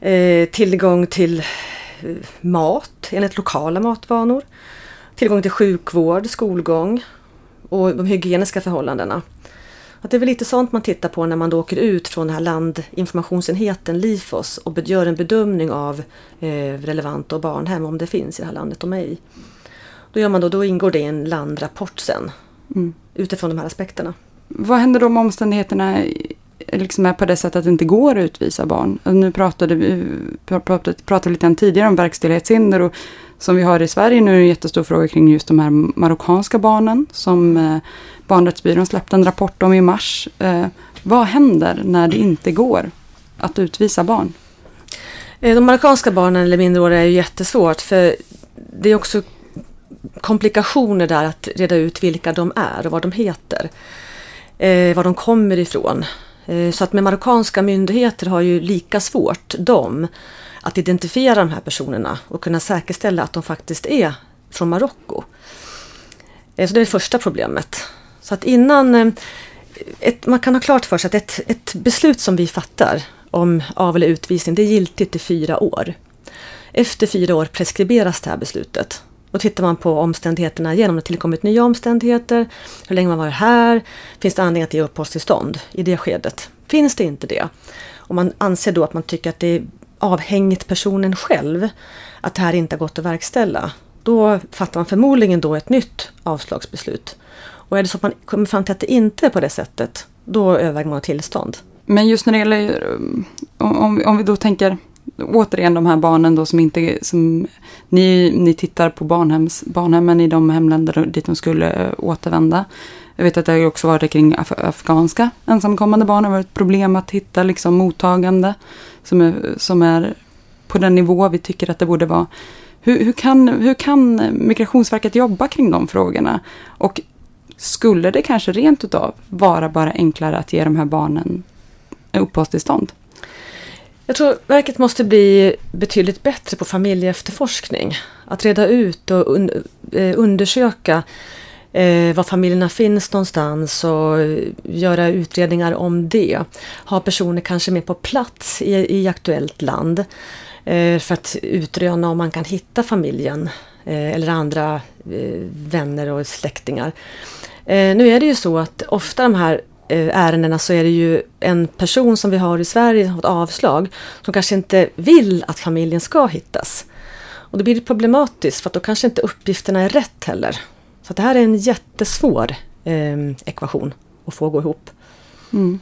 Eh, tillgång till eh, mat enligt lokala matvanor. Tillgång till sjukvård, skolgång och de hygieniska förhållandena. Att det är väl lite sånt man tittar på när man då åker ut från den här landinformationsenheten LIFOS och gör en bedömning av eh, relevanta barnhem om det finns i det här landet och ej. Då, gör man då, då ingår det i en landrapport sen mm. utifrån de här aspekterna. Vad händer då om omständigheterna liksom är på det sättet att det inte går att utvisa barn? Nu pratade vi pratade, pratade lite tidigare om verkställighetshinder och som vi har i Sverige nu är det en jättestor fråga kring just de här marockanska barnen som eh, Barnrättsbyrån släppte en rapport om i mars. Eh, vad händer när det inte går att utvisa barn? Eh, de marockanska barnen eller minderåriga är ju jättesvårt för det är också komplikationer där att reda ut vilka de är och vad de heter. Eh, var de kommer ifrån. Eh, så att med marockanska myndigheter har ju lika svårt de att identifiera de här personerna och kunna säkerställa att de faktiskt är från Marocko. Eh, så det är det första problemet. Så att innan... Eh, ett, man kan ha klart för sig att ett, ett beslut som vi fattar om av eller utvisning, det är giltigt i fyra år. Efter fyra år preskriberas det här beslutet. Då tittar man på omständigheterna igen, om det tillkommit nya omständigheter, hur länge man varit här, finns det anledning att ge uppehållstillstånd i det skedet? Finns det inte det, och man anser då att man tycker att det är avhängigt personen själv att det här inte har gått att verkställa, då fattar man förmodligen då ett nytt avslagsbeslut. Och är det så att man kommer fram till att det inte är på det sättet, då överväger man tillstånd. Men just när det gäller, eh, om, om vi då tänker återigen de här barnen då som inte, som ni, ni tittar på barnhems, barnhemmen i de hemländer dit de skulle eh, återvända. Jag vet att det har också varit kring af afghanska ensamkommande barn. Det har varit problem att hitta liksom mottagande som är, som är på den nivå vi tycker att det borde vara. Hur, hur, kan, hur kan Migrationsverket jobba kring de frågorna? Och skulle det kanske rent utav vara bara enklare att ge de här barnen uppehållstillstånd? Jag tror verket måste bli betydligt bättre på familjeefterforskning. Att reda ut och un eh, undersöka eh, var familjerna finns någonstans och göra utredningar om det. Ha personer kanske med på plats i, i aktuellt land eh, Eh, för att utröna om man kan hitta familjen eh, eller andra eh, vänner och släktingar. Nu är det ju så att ofta de här ärendena så är det ju en person som vi har i Sverige som har fått avslag som kanske inte vill att familjen ska hittas. Och då blir det problematiskt för att då kanske inte uppgifterna är rätt heller. Så det här är en jättesvår eh, ekvation att få gå ihop. Mm.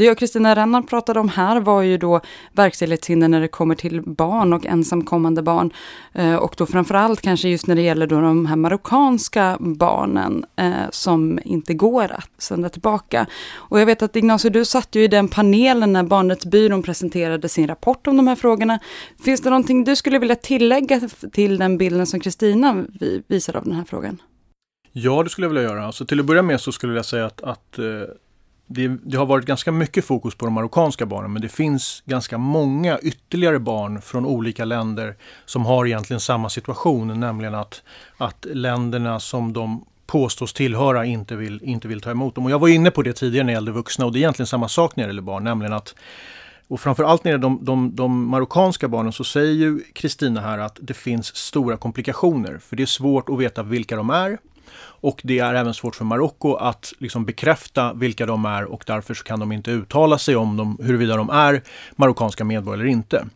Det jag och Kristina Rennan pratade om här var ju då verkställighetshinder när det kommer till barn och ensamkommande barn. Eh, och då framförallt kanske just när det gäller då de här marockanska barnen eh, som inte går att sända tillbaka. Och jag vet att Ignacio, du satt ju i den panelen när Barnrättsbyrån presenterade sin rapport om de här frågorna. Finns det någonting du skulle vilja tillägga till den bilden som Kristina visar av den här frågan? Ja, det skulle jag vilja göra. Alltså, till att börja med så skulle jag säga att, att eh, det, det, har varit ganska mycket fokus på de marockanska barnen men det finns ganska många ytterligare barn från olika länder som har egentligen samma situation, nämligen att, att länderna som de påstås tillhöra inte vill, inte vill ta emot dem. Och jag var inne på det tidigare när det gällde vuxna och det är egentligen samma sak när det gäller barn, nämligen att och framförallt när det gäller de, de, de marockanska barnen så säger ju Kristina här att det finns stora komplikationer. För det är svårt att veta vilka de är. Och det är även svårt för Marocko att liksom bekräfta vilka de är och därför så kan de inte uttala sig om dem, huruvida de är marockanska medborgare eller inte.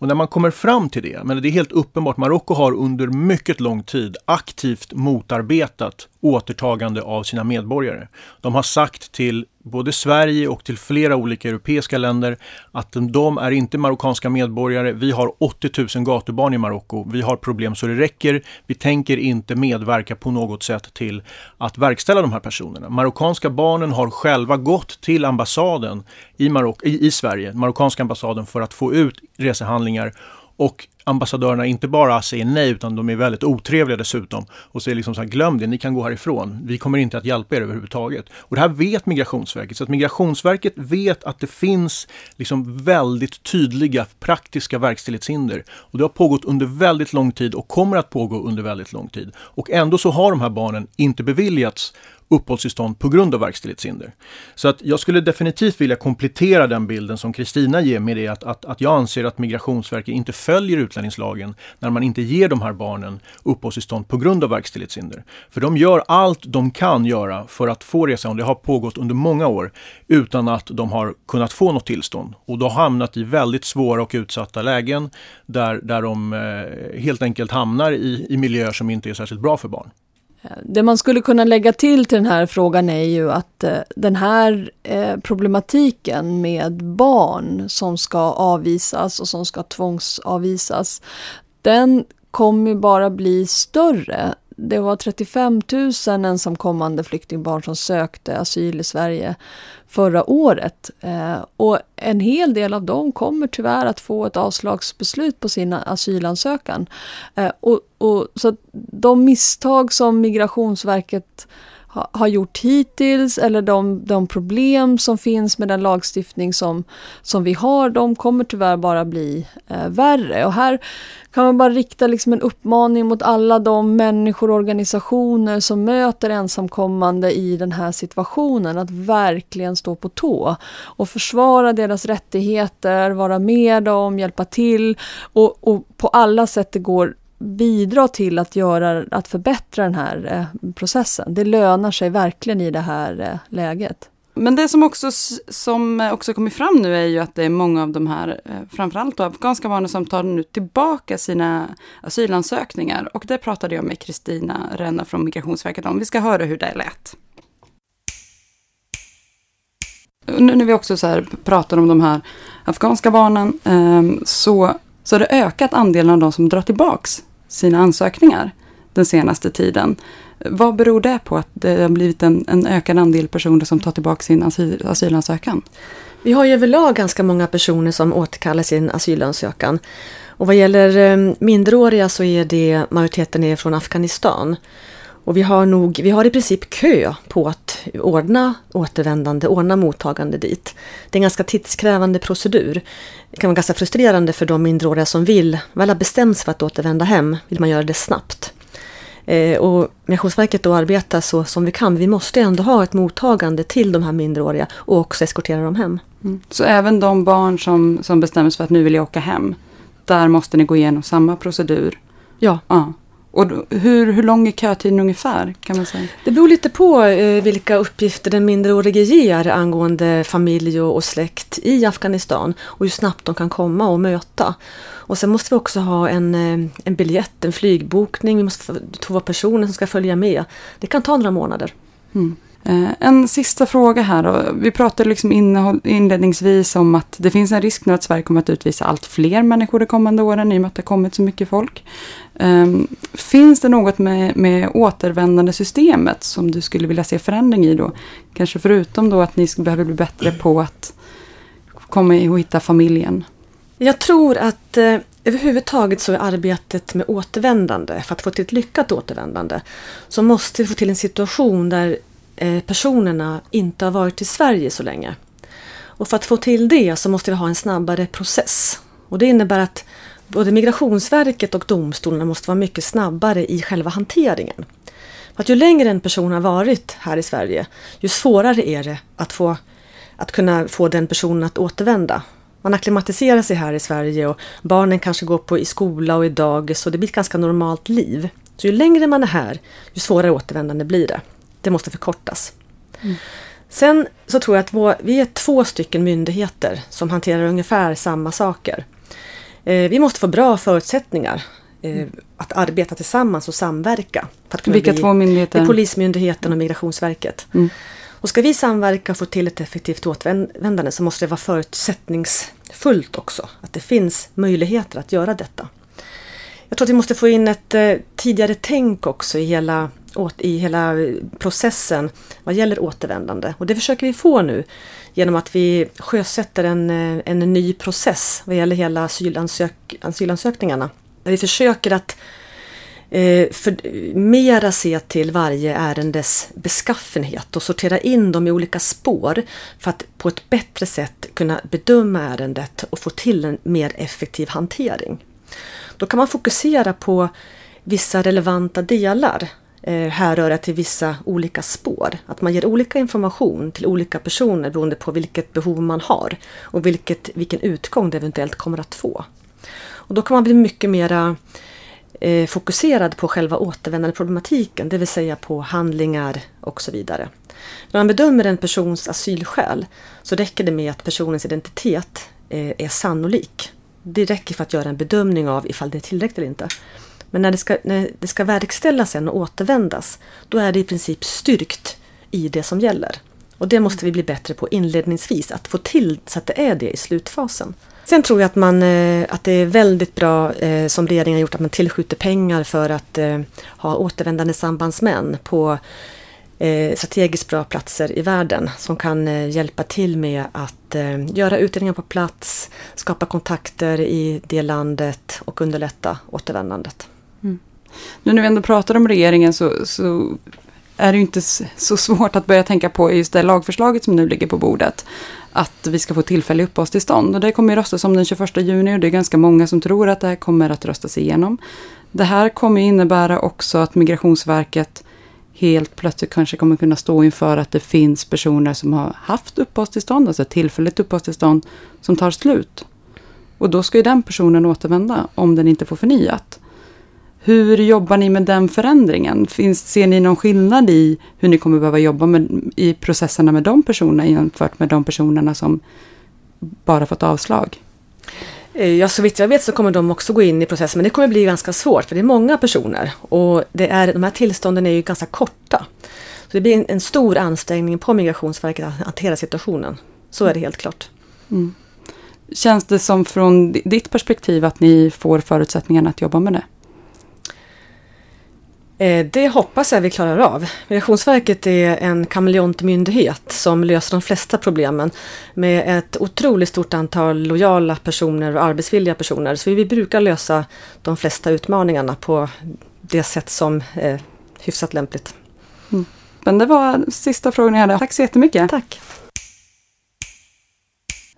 Och när man kommer fram till det, men det är helt uppenbart, Marocko har under mycket lång tid aktivt motarbetat återtagande av sina medborgare. De har sagt till både Sverige och till flera olika europeiska länder att de är inte marockanska medborgare. Vi har 80 000 gatubarn i Marocko. Vi har problem så det räcker. Vi tänker inte medverka på något sätt till att verkställa de här personerna. Marockanska barnen har själva gått till ambassaden i, Marok i, i Sverige, marockanska ambassaden, för att få ut resehandlingar och ambassadörerna inte bara säger nej utan de är väldigt otrevliga dessutom. Och säger liksom så här, glöm det, ni kan gå härifrån. Vi kommer inte att hjälpa er överhuvudtaget. Och det här vet Migrationsverket. Så att Migrationsverket vet att det finns liksom väldigt tydliga praktiska verkställighetshinder. Och det har pågått under väldigt lång tid och kommer att pågå under väldigt lång tid. Och ändå så har de här barnen inte beviljats uppehållstillstånd på grund av verkställighetshinder. Så att jag skulle definitivt vilja komplettera den bilden som Kristina ger med det att, att, att jag anser att Migrationsverket inte följer utlänningslagen när man inte ger de här barnen uppehållstillstånd på grund av verkställighetshinder. För de gör allt de kan göra för att få resa och det har pågått under många år utan att de har kunnat få något tillstånd. Och då har hamnat i väldigt svåra och utsatta lägen där, där de eh, helt enkelt hamnar i, i miljöer som inte är särskilt bra för barn. Det man skulle kunna lägga till till den här frågan är ju att eh, den här eh, problematiken med barn som ska avvisas och som ska tvångsavvisas, den kommer bara bli större det var 35 000 ensamkommande flyktingbarn som sökte asyl i Sverige förra året. Eh, och en hel del av dem kommer tyvärr att få ett avslagsbeslut på sin asylansökan. Eh, och, och, så de misstag som Migrationsverket har gjort hittills eller de, de problem som finns med den lagstiftning som, som vi har, de kommer tyvärr bara bli eh, värre. Och här kan man bara rikta liksom en uppmaning mot alla de människor och organisationer som möter ensamkommande i den här situationen att verkligen stå på tå och försvara deras rättigheter, vara med dem, hjälpa till och, och på alla sätt det går bidra till att, göra, att förbättra den här eh, processen. Det lönar sig verkligen i det här eh, läget. Men det som också, som också kommit fram nu är ju att det är många av de här, eh, framförallt då afghanska barnen, som tar nu tillbaka sina asylansökningar. Och det pratade jag med Kristina Renna från Migrationsverket om. Vi ska höra hur det lät. Nu när vi också så här pratar om de här afghanska barnen, ehm, så, så har det ökat andelen av de som drar tillbaks sina ansökningar den senaste tiden. Vad beror det på att det har blivit en, en ökad andel personer som tar tillbaka sin asyl, asylansökan? Vi har ju överlag ganska många personer som återkallar sin asylansökan. Och vad gäller eh, minderåriga så är det majoriteten är från Afghanistan. Och vi har nog, vi har i princip kö på att ordna återvändande, ordna mottagande dit. Det är en ganska tidskrävande procedur. Det kan vara ganska frustrerande för de minderåriga som vill, väl har bestämt sig för att återvända hem, vill man göra det snabbt. Eh, och Migrationsverket då arbetar så som vi kan. Vi måste ändå ha ett mottagande till de här minderåriga och också eskortera dem hem. Mm. Så även de barn som, som bestämmer sig för att nu vill jag åka hem, där måste ni gå igenom samma procedur? Ja. ja. Och hur, hur lång är kötiden ungefär? kan man säga? Det beror lite på eh, vilka uppgifter den mindreårige ger angående familj och, och släkt i Afghanistan och hur snabbt de kan komma och möta. Och sen måste vi också ha en, eh, en biljett, en flygbokning, vi måste få två personer som ska följa med. Det kan ta några månader. Mm. Eh, en sista fråga här då. Vi pratade liksom inledningsvis om att det finns en risk nu att Sverige kommer att utvisa allt fler människor de kommande åren i och med att det har kommit så mycket folk. Ehm, finns det något med, med återvändande systemet som du skulle vilja se förändring i då? Kanske förutom då att ni behöver bli bättre på att komma och hitta familjen. Jag tror att eh, överhuvudtaget så är arbetet med återvändande, för att få till ett lyckat återvändande, så måste vi få till en situation där Eh, personerna inte har varit i Sverige så länge. Och för att få till det så måste vi ha en snabbare process. Och det innebär att både Migrationsverket och domstolarna måste vara mycket snabbare i själva hanteringen. För att ju längre en person har varit här i Sverige, ju svårare är det att, få, att kunna få den personen att återvända. Man akklimatiserar sig här i Sverige och barnen kanske går på i skola och i dagis och det blir ett ganska normalt liv. Så ju längre man är här, ju svårare återvändande blir det. Det måste förkortas. Mm. Sen så tror jag att vår, vi är två stycken myndigheter som hanterar ungefär samma saker. Eh, vi måste få bra förutsättningar eh, att arbeta tillsammans och samverka. Vilka bli, två myndigheter? Det är Polismyndigheten och Migrationsverket. Mm. Och ska vi samverka och få till ett effektivt återvändande så måste det vara förutsättningsfullt också. Att det finns möjligheter att göra detta. Jag tror att vi måste få in ett eh, tidigare tänk också i hela, i hela processen vad gäller återvändande. Och det försöker vi få nu genom att vi sjösätter en, eh, en ny process vad gäller hela asylansök, asylansökningarna. Där vi försöker att eh, för, mera se till varje ärendes beskaffenhet och sortera in dem i olika spår för att på ett bättre sätt kunna bedöma ärendet och få till en mer effektiv hantering. Då kan man fokusera på vissa relevanta delar Eh, härröra till vissa olika spår. Att man ger olika information till olika personer beroende på vilket behov man har och vilket, vilken utgång det eventuellt kommer att få. Och då kan man bli mycket mera eh, fokuserad på själva återvändandeproblematiken, det vill säga på handlingar och så vidare. När man bedömer en persons asylskäl så räcker det med att personens identitet eh, är sannolik. Det räcker för att göra en bedömning av ifall det är tillräckligt eller inte. Men när det ska, när det ska verkställas sen och återvändas, då är det i princip styrkt i det som gäller. Och det måste vi bli bättre på inledningsvis, att få till så att det är det i slutfasen. Sen tror jag att, man, eh, att det är väldigt bra eh, som regeringen har gjort att man tillskjuter pengar för att eh, ha återvändande sambandsmän på strategiskt bra platser i världen som kan hjälpa till med att göra utredningar på plats, skapa kontakter i det landet och underlätta återvändandet. Nu när vi ändå pratar om regeringen så, så är det ju inte så svårt att börja tänka på just det lagförslaget som nu ligger på bordet. Att vi ska få tillfälliga uppehållstillstånd. Och det kommer ju röstas om den 21 juni och det är ganska många som tror att det här kommer att röstas igenom. Det här kommer innebära också att Migrationsverket helt plötsligt kanske kommer kunna stå inför att det finns personer som har haft uppehållstillstånd, alltså tillfälligt uppehållstillstånd, som tar slut. Och då ska ju den personen återvända om den inte får förnyat. Hur jobbar ni med den förändringen? Finns, ser ni någon skillnad i hur ni kommer behöva jobba med, i processerna med de personerna jämfört med de personerna som bara fått avslag? Eh, ja, så vitt jag vet så kommer de också gå in i processen, men det kommer bli ganska svårt för det är många personer och det är, de här tillstånden är ju ganska korta. Så Det blir en, en stor ansträngning på Migrationsverket att hantera situationen. Så är det helt klart. Mm. Känns det som från ditt perspektiv att ni får förutsättningarna att jobba med det? Eh, det hoppas jag vi klarar av. Migrationsverket är en kameleontmyndighet som löser de flesta problemen med ett otroligt stort antal lojala personer och arbetsvilliga personer. Så vi brukar lösa de flesta utmaningarna på det sätt som är hyfsat lämpligt. Mm. Men det var sista frågan jag hade. Tack så jättemycket. Tack.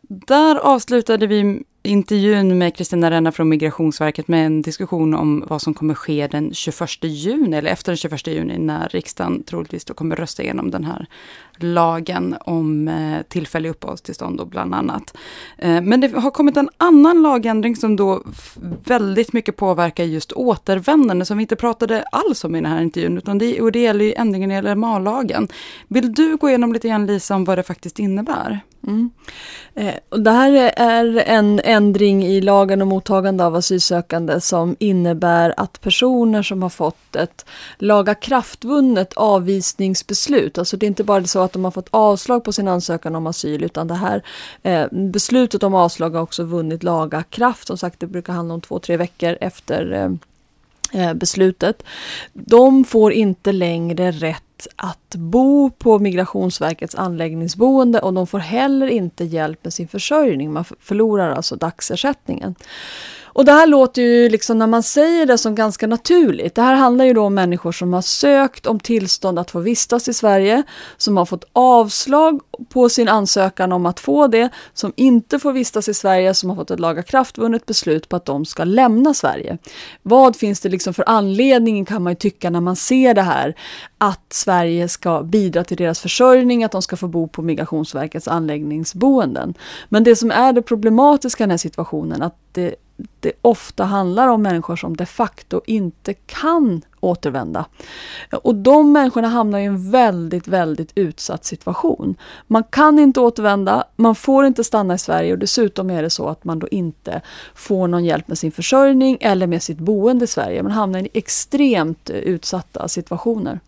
Där avslutade vi intervjun med Kristina Renna från Migrationsverket med en diskussion om vad som kommer ske den 21 juni, eller efter den 21 juni, när riksdagen troligtvis då kommer rösta igenom den här lagen om eh, tillfällig uppehållstillstånd då bland annat. Eh, men det har kommit en annan lagändring som då väldigt mycket påverkar just återvändande, som vi inte pratade alls om i den här intervjun, utan det, och det gäller ju ändringen i LMA-lagen. Vill du gå igenom lite grann Lisa om vad det faktiskt innebär? Mm. Eh, och det här är en ändring i lagen om mottagande av asylsökande som innebär att personer som har fått ett lagakraftvunnet avvisningsbeslut, alltså det är inte bara så att de har fått avslag på sin ansökan om asyl, utan det här eh, beslutet om avslag har också vunnit laga kraft. Som sagt, det brukar handla om två, tre veckor efter eh, eh beslutet. De får inte längre rätt att bo på Migrationsverkets anläggningsboende och de får heller inte hjälp med sin försörjning. Man förlorar alltså dagsersättningen. Och det här låter ju liksom när man säger det som ganska naturligt. Det här handlar ju då om människor som har sökt om tillstånd att få vistas i Sverige, som har fått avslag på sin ansökan om att få det, som inte får vistas i Sverige, som har fått ett lagakraftvunnet beslut på att de ska lämna Sverige. Vad finns det liksom för anledning kan man ju tycka när man ser det här, att Sverige ska bidra till deras försörjning, att de ska få bo på Migrationsverkets anläggningsboenden. Men det som är det problematiska i den här situationen, att det det ofta handlar om människor som de facto inte kan återvända. Och de människorna hamnar i en väldigt, väldigt utsatt situation. Man kan inte återvända, man får inte stanna i Sverige och dessutom är det så att man då inte får någon hjälp med sin försörjning eller med sitt boende i Sverige. Man hamnar i extremt utsatta situationer.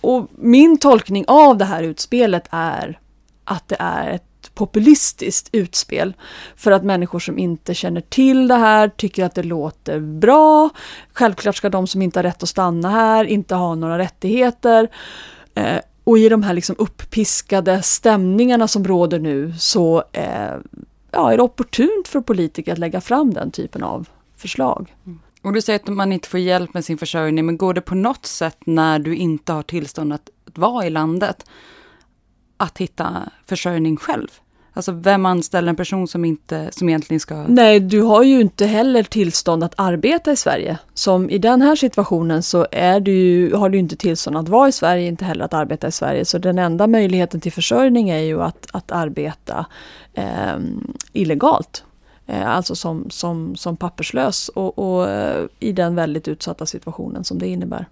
Och min tolkning av det här utspelet är att det är ett populistiskt utspel för att människor som inte känner till det här tycker att det låter bra. Självklart ska de som inte har rätt att stanna här inte ha några rättigheter. Eh, och i de här liksom uppiskade stämningarna som råder nu så eh, ja, är det opportunt för politiker att lägga fram den typen av förslag. Mm. Och du säger att man inte får hjälp med sin försörjning, men går det på något sätt när du inte har tillstånd att vara i landet att hitta försörjning själv? Alltså vem anställer en person som, inte, som egentligen ska... Nej, du har ju inte heller tillstånd att arbeta i Sverige. Som i den här situationen så är du, har du inte tillstånd att vara i Sverige, inte heller att arbeta i Sverige. Så den enda möjligheten till försörjning är ju att, att arbeta eh, illegalt. Eh, alltså som, som, som papperslös och, och eh, i den väldigt utsatta situationen som det innebär.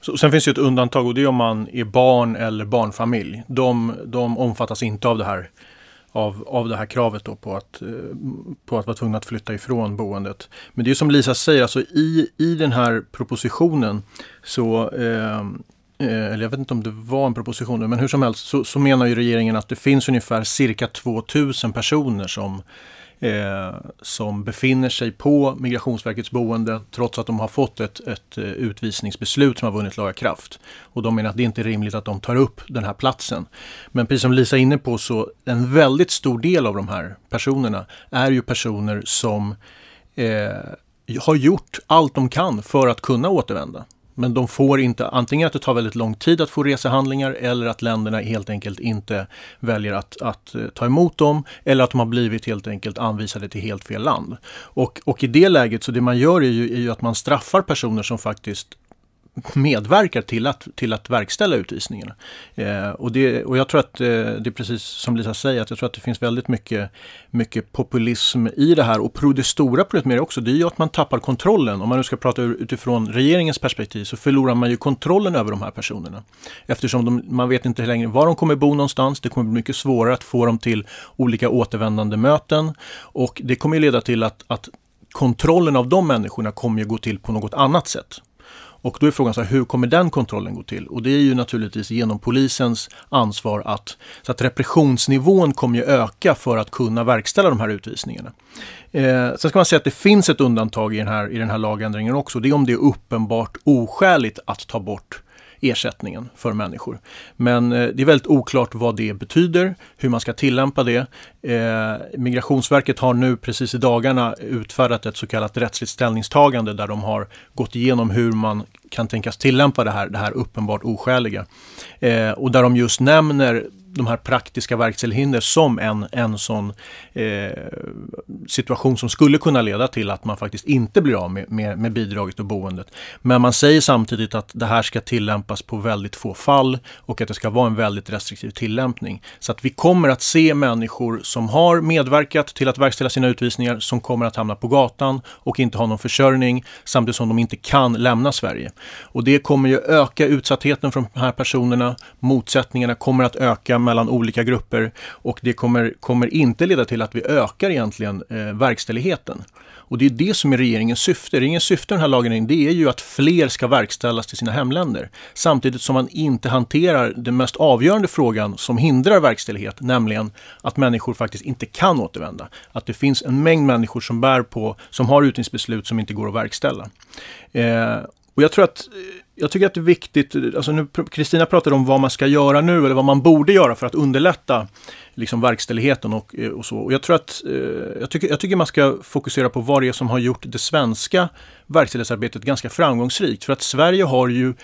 Så, sen finns det ett undantag och det är om man är barn eller barnfamilj. De, de omfattas inte av det här av, av det här kravet då på att, eh, på att vara tvungna att flytta ifrån boendet. Men det är som Lisa säger, alltså i, i den här propositionen så eh, eh eller jag vet inte om det var en proposition, men hur som helst så, så menar ju regeringen att det finns ungefär cirka 2000 personer som eh, som befinner sig på Migrationsverkets boende trots att de har fått ett, ett eh, utvisningsbeslut som har vunnit laga kraft. Och de menar att det inte är rimligt att de tar upp den här platsen. Men precis som Lisa är inne på så en väldigt stor del av de här personerna är ju personer som eh, har gjort allt de kan för att kunna återvända. Men de får inte, antingen att det tar väldigt lång tid att få resehandlingar eller att länderna helt enkelt inte väljer att, att eh, ta emot dem eller att de har blivit helt enkelt anvisade till helt fel land. Och, och i det läget så det man gör är ju, är ju att man straffar personer som faktiskt medverkar till att, till att verkställa utvisningarna. Eh, och, det, och jag tror att eh, det är precis som Lisa säger, att jag tror att det finns väldigt mycket, mycket populism i det här. Och pro, det stora problemet med det också, det är ju att man tappar kontrollen. Om man nu ska prata utifrån regeringens perspektiv så förlorar man ju kontrollen över de här personerna. Eftersom de, man vet inte längre var de kommer bo någonstans. Det kommer bli mycket svårare att få dem till olika återvändande möten. Och det kommer leda till att, att kontrollen av de människorna kommer ju gå till på något annat sätt. Och då är frågan så här, hur kommer den kontrollen gå till? Och det är ju naturligtvis genom polisens ansvar att, så att repressionsnivån kommer ju öka för att kunna verkställa de här utvisningarna. Eh, sen ska man säga att det finns ett undantag i den här, i den här lagändringen också. Det är om det är uppenbart oskäligt att ta bort ersättningen för människor. Men eh, det är väldigt oklart vad det betyder, hur man ska tillämpa det. Eh, Migrationsverket har nu precis i dagarna utfärdat ett så kallat rättsligt ställningstagande där de har gått igenom hur man kan tänkas tillämpa det här, det här uppenbart oskäliga. Eh, och där de just nämner de här praktiska verkställhinder som en, en sån eh, situation som skulle kunna leda till att man faktiskt inte blir av med, med, med, bidraget och boendet. Men man säger samtidigt att det här ska tillämpas på väldigt få fall och att det ska vara en väldigt restriktiv tillämpning. Så att vi kommer att se människor som har medverkat till att verkställa sina utvisningar som kommer att hamna på gatan och inte ha någon försörjning samtidigt som de inte kan lämna Sverige. Och det kommer ju öka utsattheten för de här personerna. Motsättningarna kommer att öka mellan olika grupper och det kommer, kommer inte leda till att vi ökar egentligen eh, verkställigheten. Och det är det som är regeringens syfte. Regeringens syfte med den här lagen det är ju att fler ska verkställas till sina hemländer. Samtidigt som man inte hanterar den mest avgörande frågan som hindrar verkställighet, nämligen att människor faktiskt inte kan återvända. Att det finns en mängd människor som bär på, som har utvisningsbeslut som inte går att verkställa. Eh, och jag tror att eh, jag tycker att det är viktigt, alltså nu Kristina pratade om vad man ska göra nu eller vad man borde göra för att underlätta liksom verkställigheten och, eh, och så. Och jag tror att, eh, jag, tycker, jag tycker man ska fokusera på vad det är som har gjort det svenska verkställighetsarbetet ganska framgångsrikt. För att Sverige har ju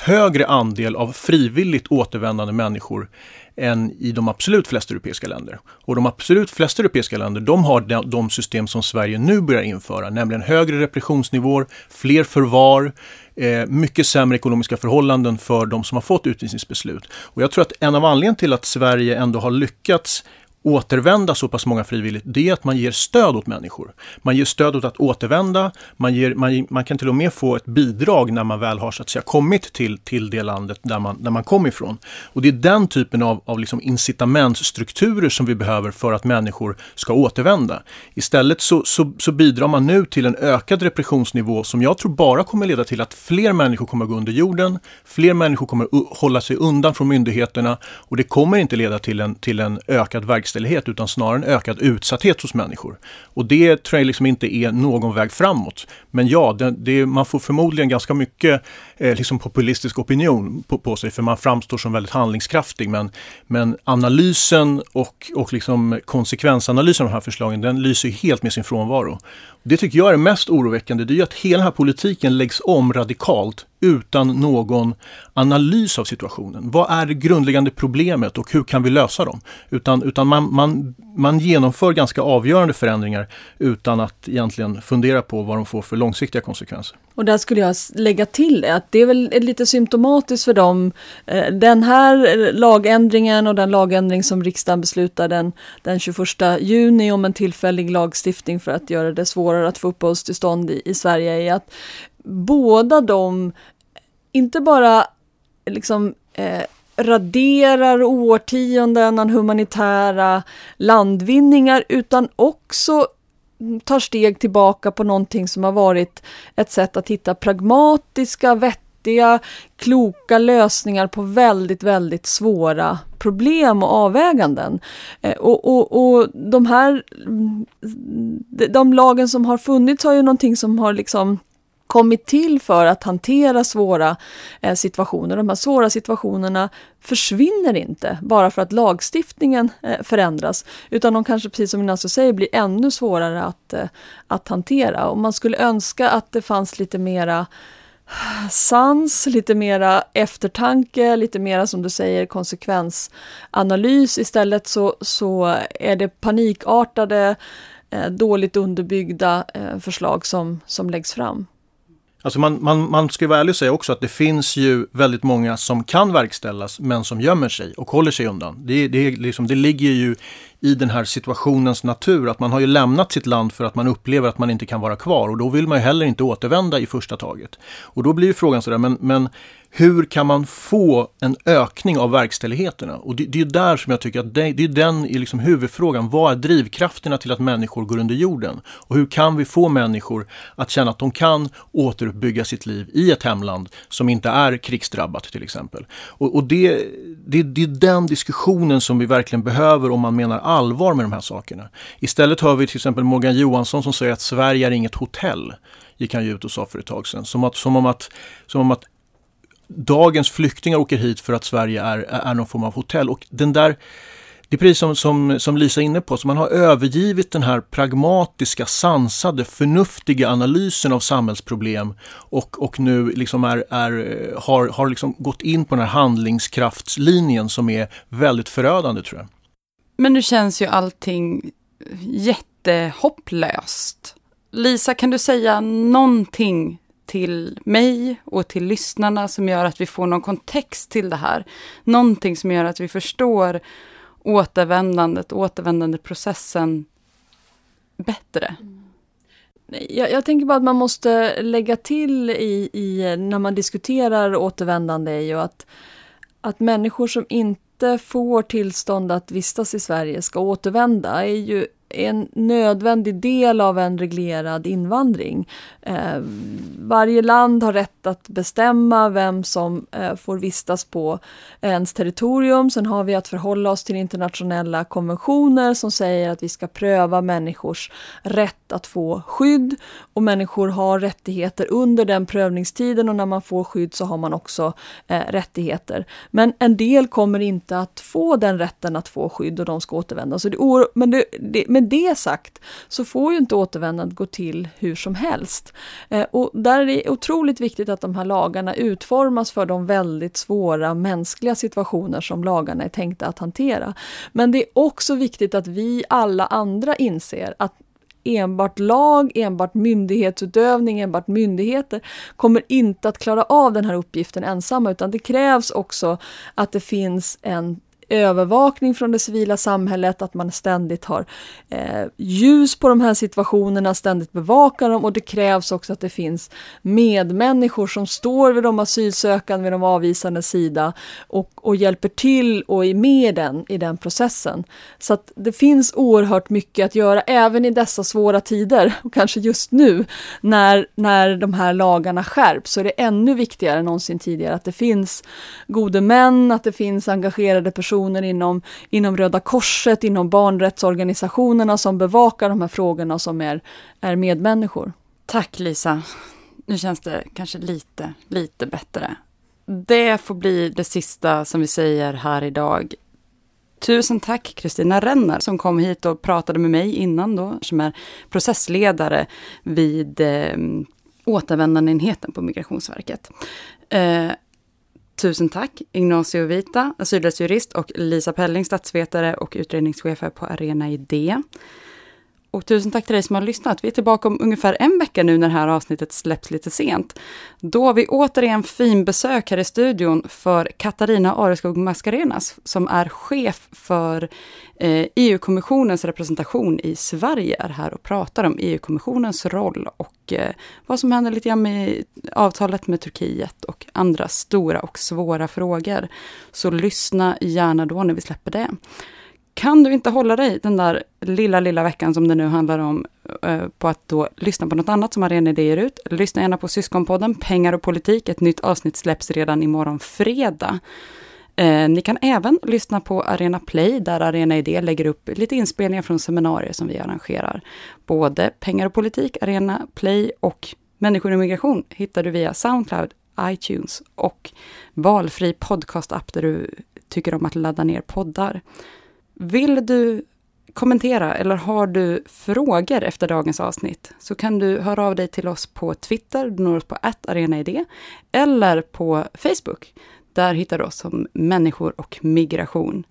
högre andel av frivilligt återvändande människor än i de absolut flesta europeiska länder. Och de absolut flesta europeiska länder de har de, system som Sverige nu börjar införa, nämligen högre repressionsnivåer, fler förvar, eh, mycket sämre ekonomiska förhållanden för de som har fått utvisningsbeslut. Och jag tror att en av anledningarna till att Sverige ändå har lyckats återvända så pass många frivilligt, det är att man ger stöd åt människor. Man ger stöd åt att återvända, man, ger, man, man kan till och med få ett bidrag när man väl har så att säga kommit till, till det landet där man, där man kom ifrån. Och det är den typen av, av liksom incitamentsstrukturer som vi behöver för att människor ska återvända. Istället så, så, så bidrar man nu till en ökad repressionsnivå som jag tror bara kommer leda till att fler människor kommer gå under jorden, fler människor kommer hålla sig undan från myndigheterna och det kommer inte leda till en, till en ökad verksamhet verkställighet utan snarare en ökad utsatthet hos människor. Och det tror jag liksom inte är någon väg framåt. Men ja, det, det, man får förmodligen ganska mycket eh, liksom populistisk opinion på, på, sig för man framstår som väldigt handlingskraftig. Men, men analysen och, och liksom konsekvensanalysen av de här förslagen den lyser helt med sin frånvaro. Det tycker jag är mest oroväckande, det är att hela den här politiken läggs om radikalt utan någon analys av situationen. Vad är det grundläggande problemet och hur kan vi lösa dem? Utan, utan man, man, man genomför ganska avgörande förändringar utan att egentligen fundera på vad de får för långsiktiga konsekvenser. Och där skulle jag lägga till att det är väl lite symptomatiskt för dem. Eh, den här lagändringen och den lagändring som riksdagen beslutade den, den 21 juni om en tillfällig lagstiftning för att göra det svårare att få uppehållstillstånd i, i Sverige är att båda de inte bara liksom eh, raderar årtionden av humanitära landvinningar utan också tar steg tillbaka på någonting som har varit ett sätt att hitta pragmatiska, vettiga, kloka lösningar på väldigt, väldigt svåra problem och avväganden. Eh, och, och, och de här, de lagen som har funnits har ju någonting som har liksom kommit till för att hantera svåra eh, situationer. De här svåra situationerna försvinner inte bara för att lagstiftningen eh, förändras, utan de kanske, precis som Ignacio säger, blir ännu svårare att, eh, att hantera. Och man skulle önska att det fanns lite mera sans, lite mera eftertanke, lite mera som du säger konsekvensanalys. Istället så, så är det panikartade, eh, dåligt underbyggda eh, förslag som, som läggs fram. Alltså man, man, man ska vara ärlig och säga också att det finns ju väldigt många som kan verkställas men som gömmer sig och håller sig undan. Det, det, liksom, det ligger ju i den här situationens natur att man har ju lämnat sitt land för att man upplever att man inte kan vara kvar och då vill man ju heller inte återvända i första taget. Och då blir ju frågan sådär, men, men hur kan man få en ökning av verkställigheterna? Och det, det är där som jag tycker att det, det är den är liksom huvudfrågan. Vad är drivkrafterna till att människor går under jorden? Och hur kan vi få människor att känna att de kan återuppbygga sitt liv i ett hemland som inte är krigsdrabbat till exempel? Och, och det, det, det är den diskussionen som vi verkligen behöver om man menar allvar med de här sakerna. Istället hör vi till exempel Morgan Johansson som säger att Sverige är inget hotell gick han ju ut och sa för ett tag sedan. Som, att, som, om, att, som om att dagens flyktingar åker hit för att Sverige är, är någon form av hotell. Och den där, det är precis som, som, som Lisa är inne på, så man har övergivit den här pragmatiska, sansade, förnuftiga analysen av samhällsproblem och, och nu liksom är, är, har, har liksom gått in på den här handlingskraftslinjen som är väldigt förödande tror jag. Men nu känns ju allting jättehopplöst. Lisa, kan du säga någonting till mig och till lyssnarna som gör att vi får någon kontext till det här. Någonting som gör att vi förstår återvändandet, återvändandeprocessen bättre. Jag, jag, tänker bara att man måste lägga till i, i när man diskuterar återvändande är ju att, att människor som inte får tillstånd att vistas i Sverige ska återvända är ju en nödvändig del av en reglerad invandring. Eh, varje land har rätt att bestämma vem som eh, får vistas på ens territorium. Sen har vi att förhålla oss till internationella konventioner som säger att vi ska pröva människors rätt att få skydd och människor har rättigheter under den prövningstiden och när man får skydd så har man också eh, rättigheter. Men en del kommer inte att få den rätten att få skydd och de ska återvända. Så det, men det, det, med det sagt så får ju inte återvändandet gå till hur som helst. Eh, och där är det otroligt viktigt att de här lagarna utformas för de väldigt svåra mänskliga situationer som lagarna är tänkta att hantera. Men det är också viktigt att vi alla andra inser att enbart lag, enbart myndighetsutövning, enbart myndigheter kommer inte att klara av den här uppgiften ensamma utan det krävs också att det finns en övervakning från det civila samhället, att man ständigt har eh, ljus på de här situationerna, ständigt bevakar dem och det krävs också att det finns medmänniskor som står vid de asylsökande, vid de avvisande sida och, och hjälper till och är med den, i den processen. Så att det finns oerhört mycket att göra även i dessa svåra tider och kanske just nu när, när de här lagarna skärps så är det ännu viktigare än någonsin tidigare att det finns gode män, att det finns engagerade personer personer inom, inom Röda Korset, inom barnrättsorganisationerna som bevakar de här frågorna som är, är medmänniskor. Tack Lisa. Nu känns det kanske lite, lite bättre. Det får bli det sista som vi säger här idag. Tusen tack Kristina Renner som kom hit och pratade med mig innan då, som är processledare vid eh, återvändandeenheten på Migrationsverket. Eh, tusen tack Ignacio Vita, asylrättsjurist och Lisa Pelling, statsvetare och utredningschef på Arena Idé. Och tusen tack till dig som har lyssnat. Vi är tillbaka om ungefär en vecka nu när det här avsnittet släpps lite sent. Då har vi återigen fin besök här i studion för Katarina Areskog Mascarenas som är chef för eh, e EU-kommissionens representation i Sverige är här och pratar om EU-kommissionens roll och eh, vad som händer lite grann med avtalet med Turkiet och andra stora och svåra frågor. Så lyssna gärna då när vi släpper det. Kan du inte hålla dig den där lilla, lilla veckan som det nu handlar om eh, på att då lyssna på något annat som Arena Idéer ut. Lyssna gärna på Syskonpodden, Pengar och politik. Ett nytt avsnitt släpps redan imorgon fredag. Eh, ni kan även lyssna på Arena Play, där Arena Idé lägger upp lite inspelningar från seminarier som vi arrangerar. Både Pengar och politik, Arena Play och Människor och migration hittar du via Soundcloud, iTunes och valfri podcastapp där du tycker om att ladda ner poddar. Vill du kommentera eller har du frågor efter dagens avsnitt så kan du höra av dig till oss på Twitter, du når oss på arenaid eller på Facebook. Där hittar du oss som människor och migration.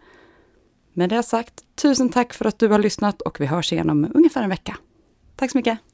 Med det sagt, tusen tack för att du har lyssnat och vi hörs igen om ungefär en vecka. Tack så mycket!